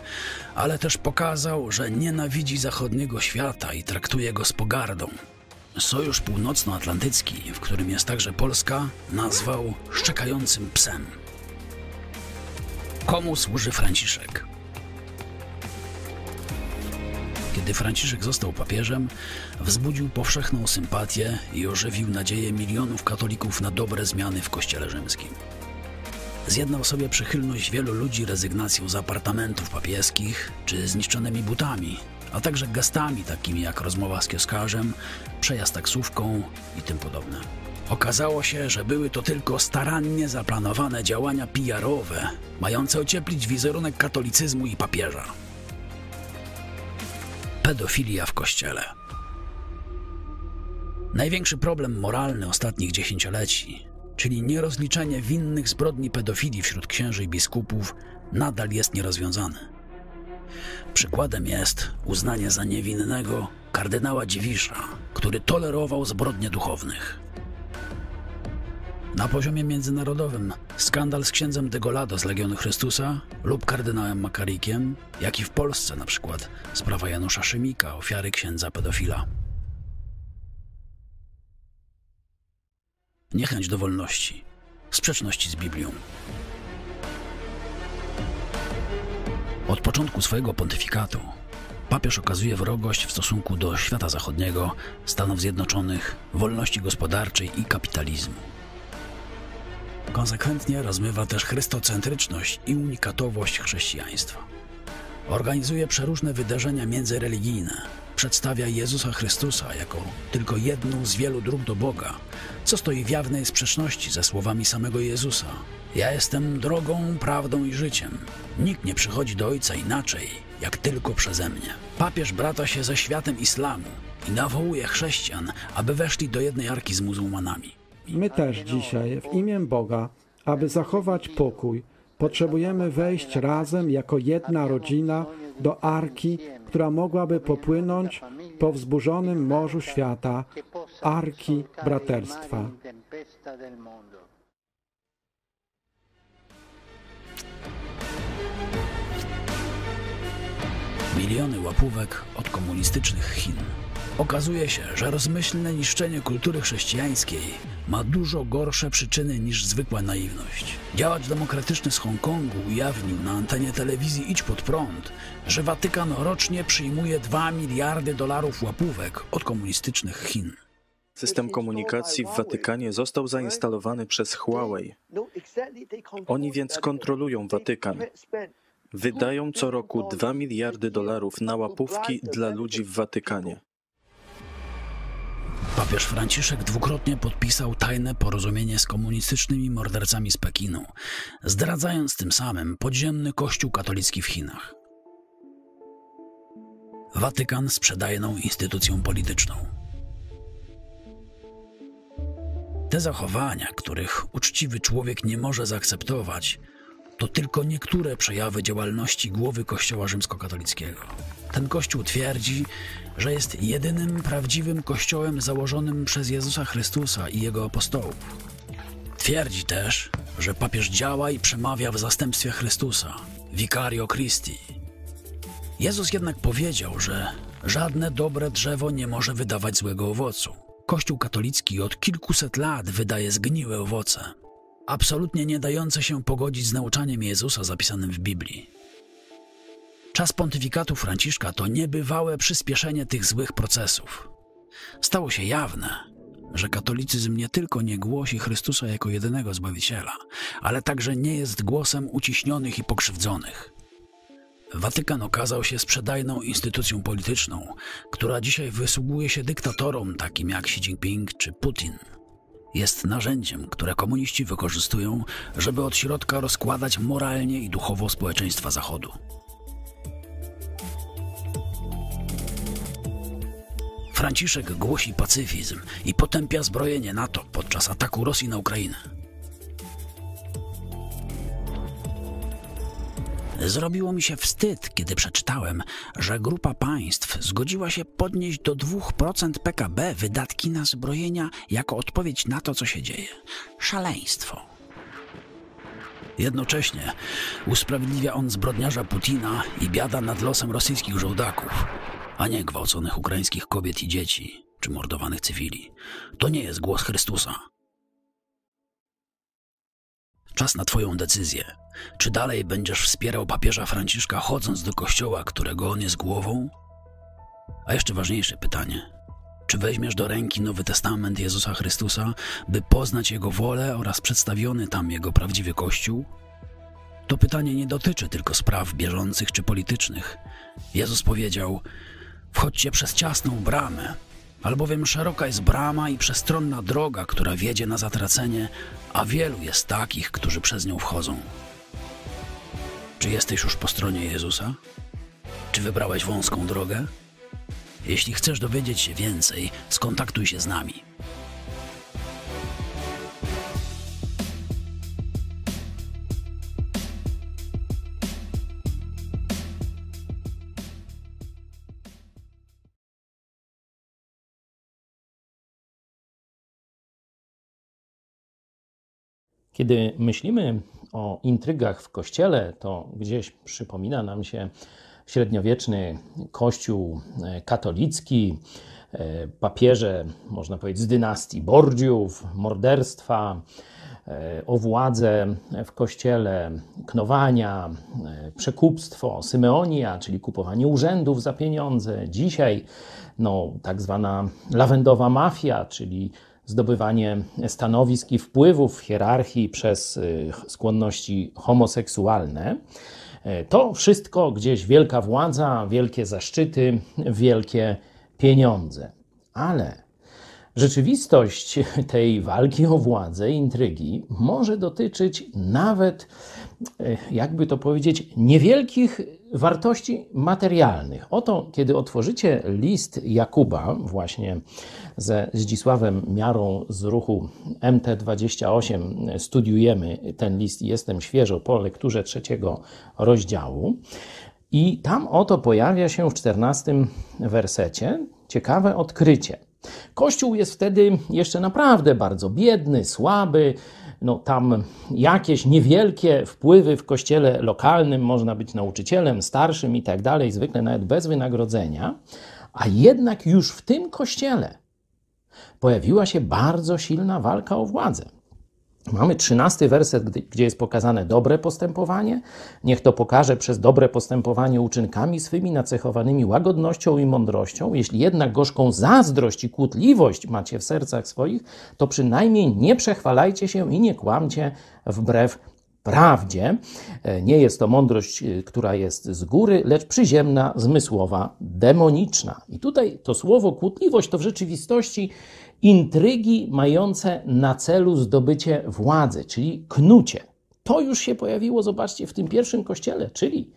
S10: ale też pokazał, że nienawidzi zachodniego świata i traktuje go z pogardą. Sojusz Północnoatlantycki, w którym jest także Polska, nazwał szczekającym psem. Komu służy Franciszek? Kiedy Franciszek został papieżem, wzbudził powszechną sympatię i ożywił nadzieję milionów katolików na dobre zmiany w Kościele Rzymskim. Zjednał sobie przychylność wielu ludzi rezygnacją z apartamentów papieskich czy zniszczonymi butami, a także gestami takimi jak rozmowa z kioskarzem, przejazd taksówką i tym podobne. Okazało się, że były to tylko starannie zaplanowane działania PR-owe, mające ocieplić wizerunek katolicyzmu i papieża. Pedofilia w kościele. Największy problem moralny ostatnich dziesięcioleci, czyli nierozliczenie winnych zbrodni pedofilii wśród księży i biskupów, nadal jest nierozwiązany. Przykładem jest uznanie za niewinnego kardynała Dziwisza, który tolerował zbrodnie duchownych. Na poziomie międzynarodowym skandal z księdzem Degolado z Legionu Chrystusa lub kardynałem Makarikiem, jak i w Polsce na przykład sprawa Janusza Szymika, ofiary księdza pedofila. Niechęć do wolności, sprzeczności z Biblią. Od początku swojego pontyfikatu papież okazuje wrogość w stosunku do świata zachodniego, Stanów Zjednoczonych, wolności gospodarczej i kapitalizmu. Konsekwentnie rozmywa też chrystocentryczność i unikatowość chrześcijaństwa. Organizuje przeróżne wydarzenia międzyreligijne, przedstawia Jezusa Chrystusa jako tylko jedną z wielu dróg do Boga, co stoi w jawnej sprzeczności ze słowami samego Jezusa. Ja jestem drogą, prawdą i życiem. Nikt nie przychodzi do Ojca inaczej, jak tylko przeze mnie. Papież brata się ze światem islamu i nawołuje chrześcijan, aby weszli do jednej arki z muzułmanami.
S11: My też dzisiaj, w imię Boga, aby zachować pokój, potrzebujemy wejść razem jako jedna rodzina do arki, która mogłaby popłynąć po wzburzonym morzu świata, arki braterstwa.
S10: Miliony łapówek od komunistycznych Chin. Okazuje się, że rozmyślne niszczenie kultury chrześcijańskiej ma dużo gorsze przyczyny niż zwykła naiwność. Działacz demokratyczny z Hongkongu ujawnił na antenie telewizji Idź Pod Prąd, że Watykan rocznie przyjmuje 2 miliardy dolarów łapówek od komunistycznych Chin.
S1: System komunikacji w Watykanie został zainstalowany przez Huawei. Oni więc kontrolują Watykan. Wydają co roku 2 miliardy dolarów na łapówki dla ludzi w Watykanie.
S10: Papież Franciszek dwukrotnie podpisał tajne porozumienie z komunistycznymi mordercami z Pekinu, zdradzając tym samym podziemny kościół katolicki w Chinach. Watykan sprzedaje nową instytucją polityczną. Te zachowania, których uczciwy człowiek nie może zaakceptować, to tylko niektóre przejawy działalności głowy Kościoła rzymskokatolickiego. Ten Kościół twierdzi, że jest jedynym prawdziwym Kościołem założonym przez Jezusa Chrystusa i Jego apostołów. Twierdzi też, że papież działa i przemawia w zastępstwie Chrystusa, Vicario Christi. Jezus jednak powiedział, że żadne dobre drzewo nie może wydawać złego owocu. Kościół katolicki od kilkuset lat wydaje zgniłe owoce, absolutnie nie dające się pogodzić z nauczaniem Jezusa zapisanym w Biblii. Czas pontyfikatu Franciszka to niebywałe przyspieszenie tych złych procesów. Stało się jawne, że katolicyzm nie tylko nie głosi Chrystusa jako jedynego Zbawiciela, ale także nie jest głosem uciśnionych i pokrzywdzonych. Watykan okazał się sprzedajną instytucją polityczną, która dzisiaj wysługuje się dyktatorom takim jak Xi Jinping czy Putin. Jest narzędziem, które komuniści wykorzystują, żeby od środka rozkładać moralnie i duchowo społeczeństwa Zachodu. Franciszek głosi pacyfizm i potępia zbrojenie NATO podczas ataku Rosji na Ukrainę. Zrobiło mi się wstyd, kiedy przeczytałem, że grupa państw zgodziła się podnieść do 2% PKB wydatki na zbrojenia jako odpowiedź na to, co się dzieje. Szaleństwo. Jednocześnie usprawiedliwia on zbrodniarza Putina i biada nad losem rosyjskich żołdaków, a nie gwałconych ukraińskich kobiet i dzieci czy mordowanych cywili. To nie jest głos Chrystusa. Czas na Twoją decyzję. Czy dalej będziesz wspierał papieża Franciszka, chodząc do kościoła, którego on jest głową? A jeszcze ważniejsze pytanie. Czy weźmiesz do ręki Nowy Testament Jezusa Chrystusa, by poznać Jego wolę oraz przedstawiony tam Jego prawdziwy Kościół? To pytanie nie dotyczy tylko spraw bieżących czy politycznych. Jezus powiedział: Wchodźcie przez ciasną bramę, albowiem szeroka jest brama i przestronna droga, która wiedzie na zatracenie, a wielu jest takich, którzy przez nią wchodzą. Czy jesteś już po stronie Jezusa? Czy wybrałeś wąską drogę? Jeśli chcesz dowiedzieć się więcej, skontaktuj się z nami.
S3: Kiedy myślimy o intrygach w kościele, to gdzieś przypomina nam się średniowieczny kościół e, katolicki, e, papieże, można powiedzieć, z dynastii Bordziów, morderstwa, e, o władzę w kościele, knowania, przekupstwo, symeonia, czyli kupowanie urzędów za pieniądze. Dzisiaj no, tak zwana lawendowa mafia, czyli zdobywanie stanowisk i wpływów w hierarchii przez y, skłonności homoseksualne. E, to wszystko gdzieś wielka władza, wielkie zaszczyty, wielkie pieniądze. Ale rzeczywistość tej walki o władzę, intrygi może dotyczyć nawet, e, jakby to powiedzieć, niewielkich wartości materialnych. Oto, kiedy otworzycie list Jakuba, właśnie ze Zdzisławem Miarą z ruchu MT28, studiujemy ten list jestem świeżo po lekturze trzeciego rozdziału. I tam oto pojawia się w czternastym wersecie ciekawe odkrycie. Kościół jest wtedy jeszcze naprawdę bardzo biedny, słaby, no tam jakieś niewielkie wpływy w kościele lokalnym, można być nauczycielem, starszym i tak dalej, zwykle nawet bez wynagrodzenia, a jednak już w tym kościele pojawiła się bardzo silna walka o władzę. Mamy trzynasty werset, gdzie jest pokazane dobre postępowanie. Niech to pokaże przez dobre postępowanie uczynkami swymi nacechowanymi łagodnością i mądrością. Jeśli jednak gorzką zazdrość i kłótliwość macie w sercach swoich, to przynajmniej nie przechwalajcie się i nie kłamcie wbrew prawdzie. E, nie jest to mądrość, e, która jest z góry, lecz przyziemna, zmysłowa, demoniczna. I tutaj to słowo kłótliwość to w rzeczywistości intrygi mające na celu zdobycie władzy, czyli knucie. To już się pojawiło, zobaczcie, w tym pierwszym kościele, czyli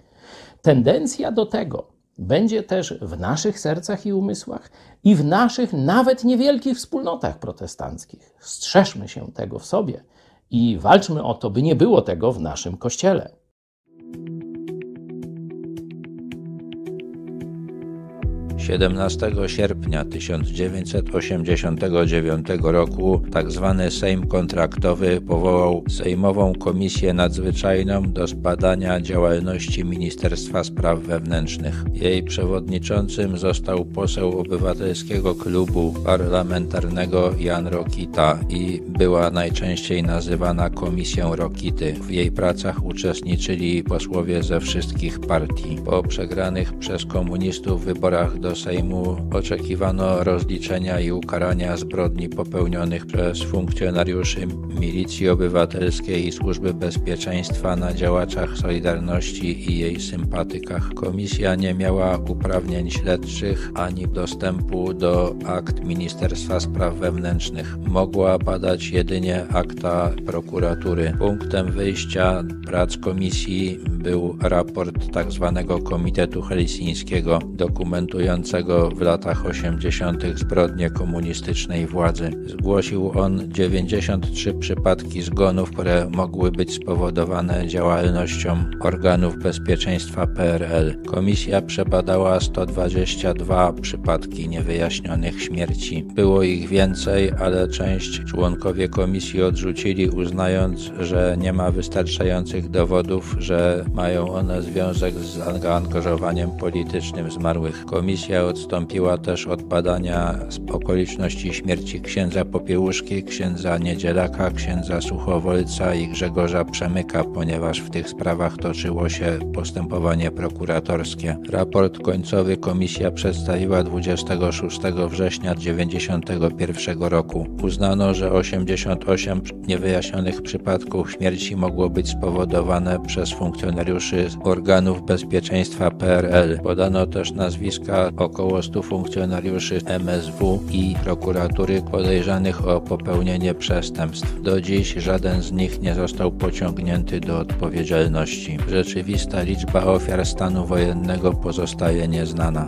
S3: tendencja do tego będzie też w naszych sercach i umysłach i w naszych nawet niewielkich wspólnotach protestanckich. Strzeżmy się tego w sobie i walczmy o to, by nie było tego w naszym kościele.
S12: 17 sierpnia 1989 roku tzw. Sejm kontraktowy powołał Sejmową Komisję Nadzwyczajną do zbadania działalności Ministerstwa Spraw Wewnętrznych. Jej przewodniczącym został poseł Obywatelskiego Klubu Parlamentarnego Jan Rokita i była najczęściej nazywana Komisją Rokity. W jej pracach uczestniczyli posłowie ze wszystkich partii. Po przegranych przez komunistów wyborach do Sejmu oczekiwano rozliczenia i ukarania zbrodni popełnionych przez funkcjonariuszy Milicji Obywatelskiej i Służby Bezpieczeństwa na działaczach Solidarności i jej sympatykach. Komisja nie miała uprawnień śledczych ani dostępu do akt Ministerstwa Spraw Wewnętrznych. Mogła badać jedynie akta prokuratury. Punktem wyjścia prac komisji był raport tzw. Komitetu Helsińskiego, w latach 80. zbrodnie komunistycznej władzy. Zgłosił on 93 przypadki zgonów, które mogły być spowodowane działalnością organów bezpieczeństwa PRL. Komisja przebadała 122 przypadki niewyjaśnionych śmierci. Było ich więcej, ale część członkowie komisji odrzucili, uznając, że nie ma wystarczających dowodów, że mają one związek z zaangażowaniem politycznym zmarłych. Komisja odstąpiła też od badania okoliczności śmierci księdza Popiełuszki, księdza Niedzielaka, księdza Suchowolca i Grzegorza Przemyka, ponieważ w tych sprawach toczyło się postępowanie prokuratorskie. Raport końcowy komisja przedstawiła 26 września 1991 roku. Uznano, że 88 niewyjaśnionych przypadków śmierci mogło być spowodowane przez funkcjonariuszy organów bezpieczeństwa PRL. Podano też nazwiska około 100 funkcjonariuszy MSW i prokuratury podejrzanych o popełnienie przestępstw. Do dziś żaden z nich nie został pociągnięty do odpowiedzialności. Rzeczywista liczba ofiar stanu wojennego pozostaje nieznana.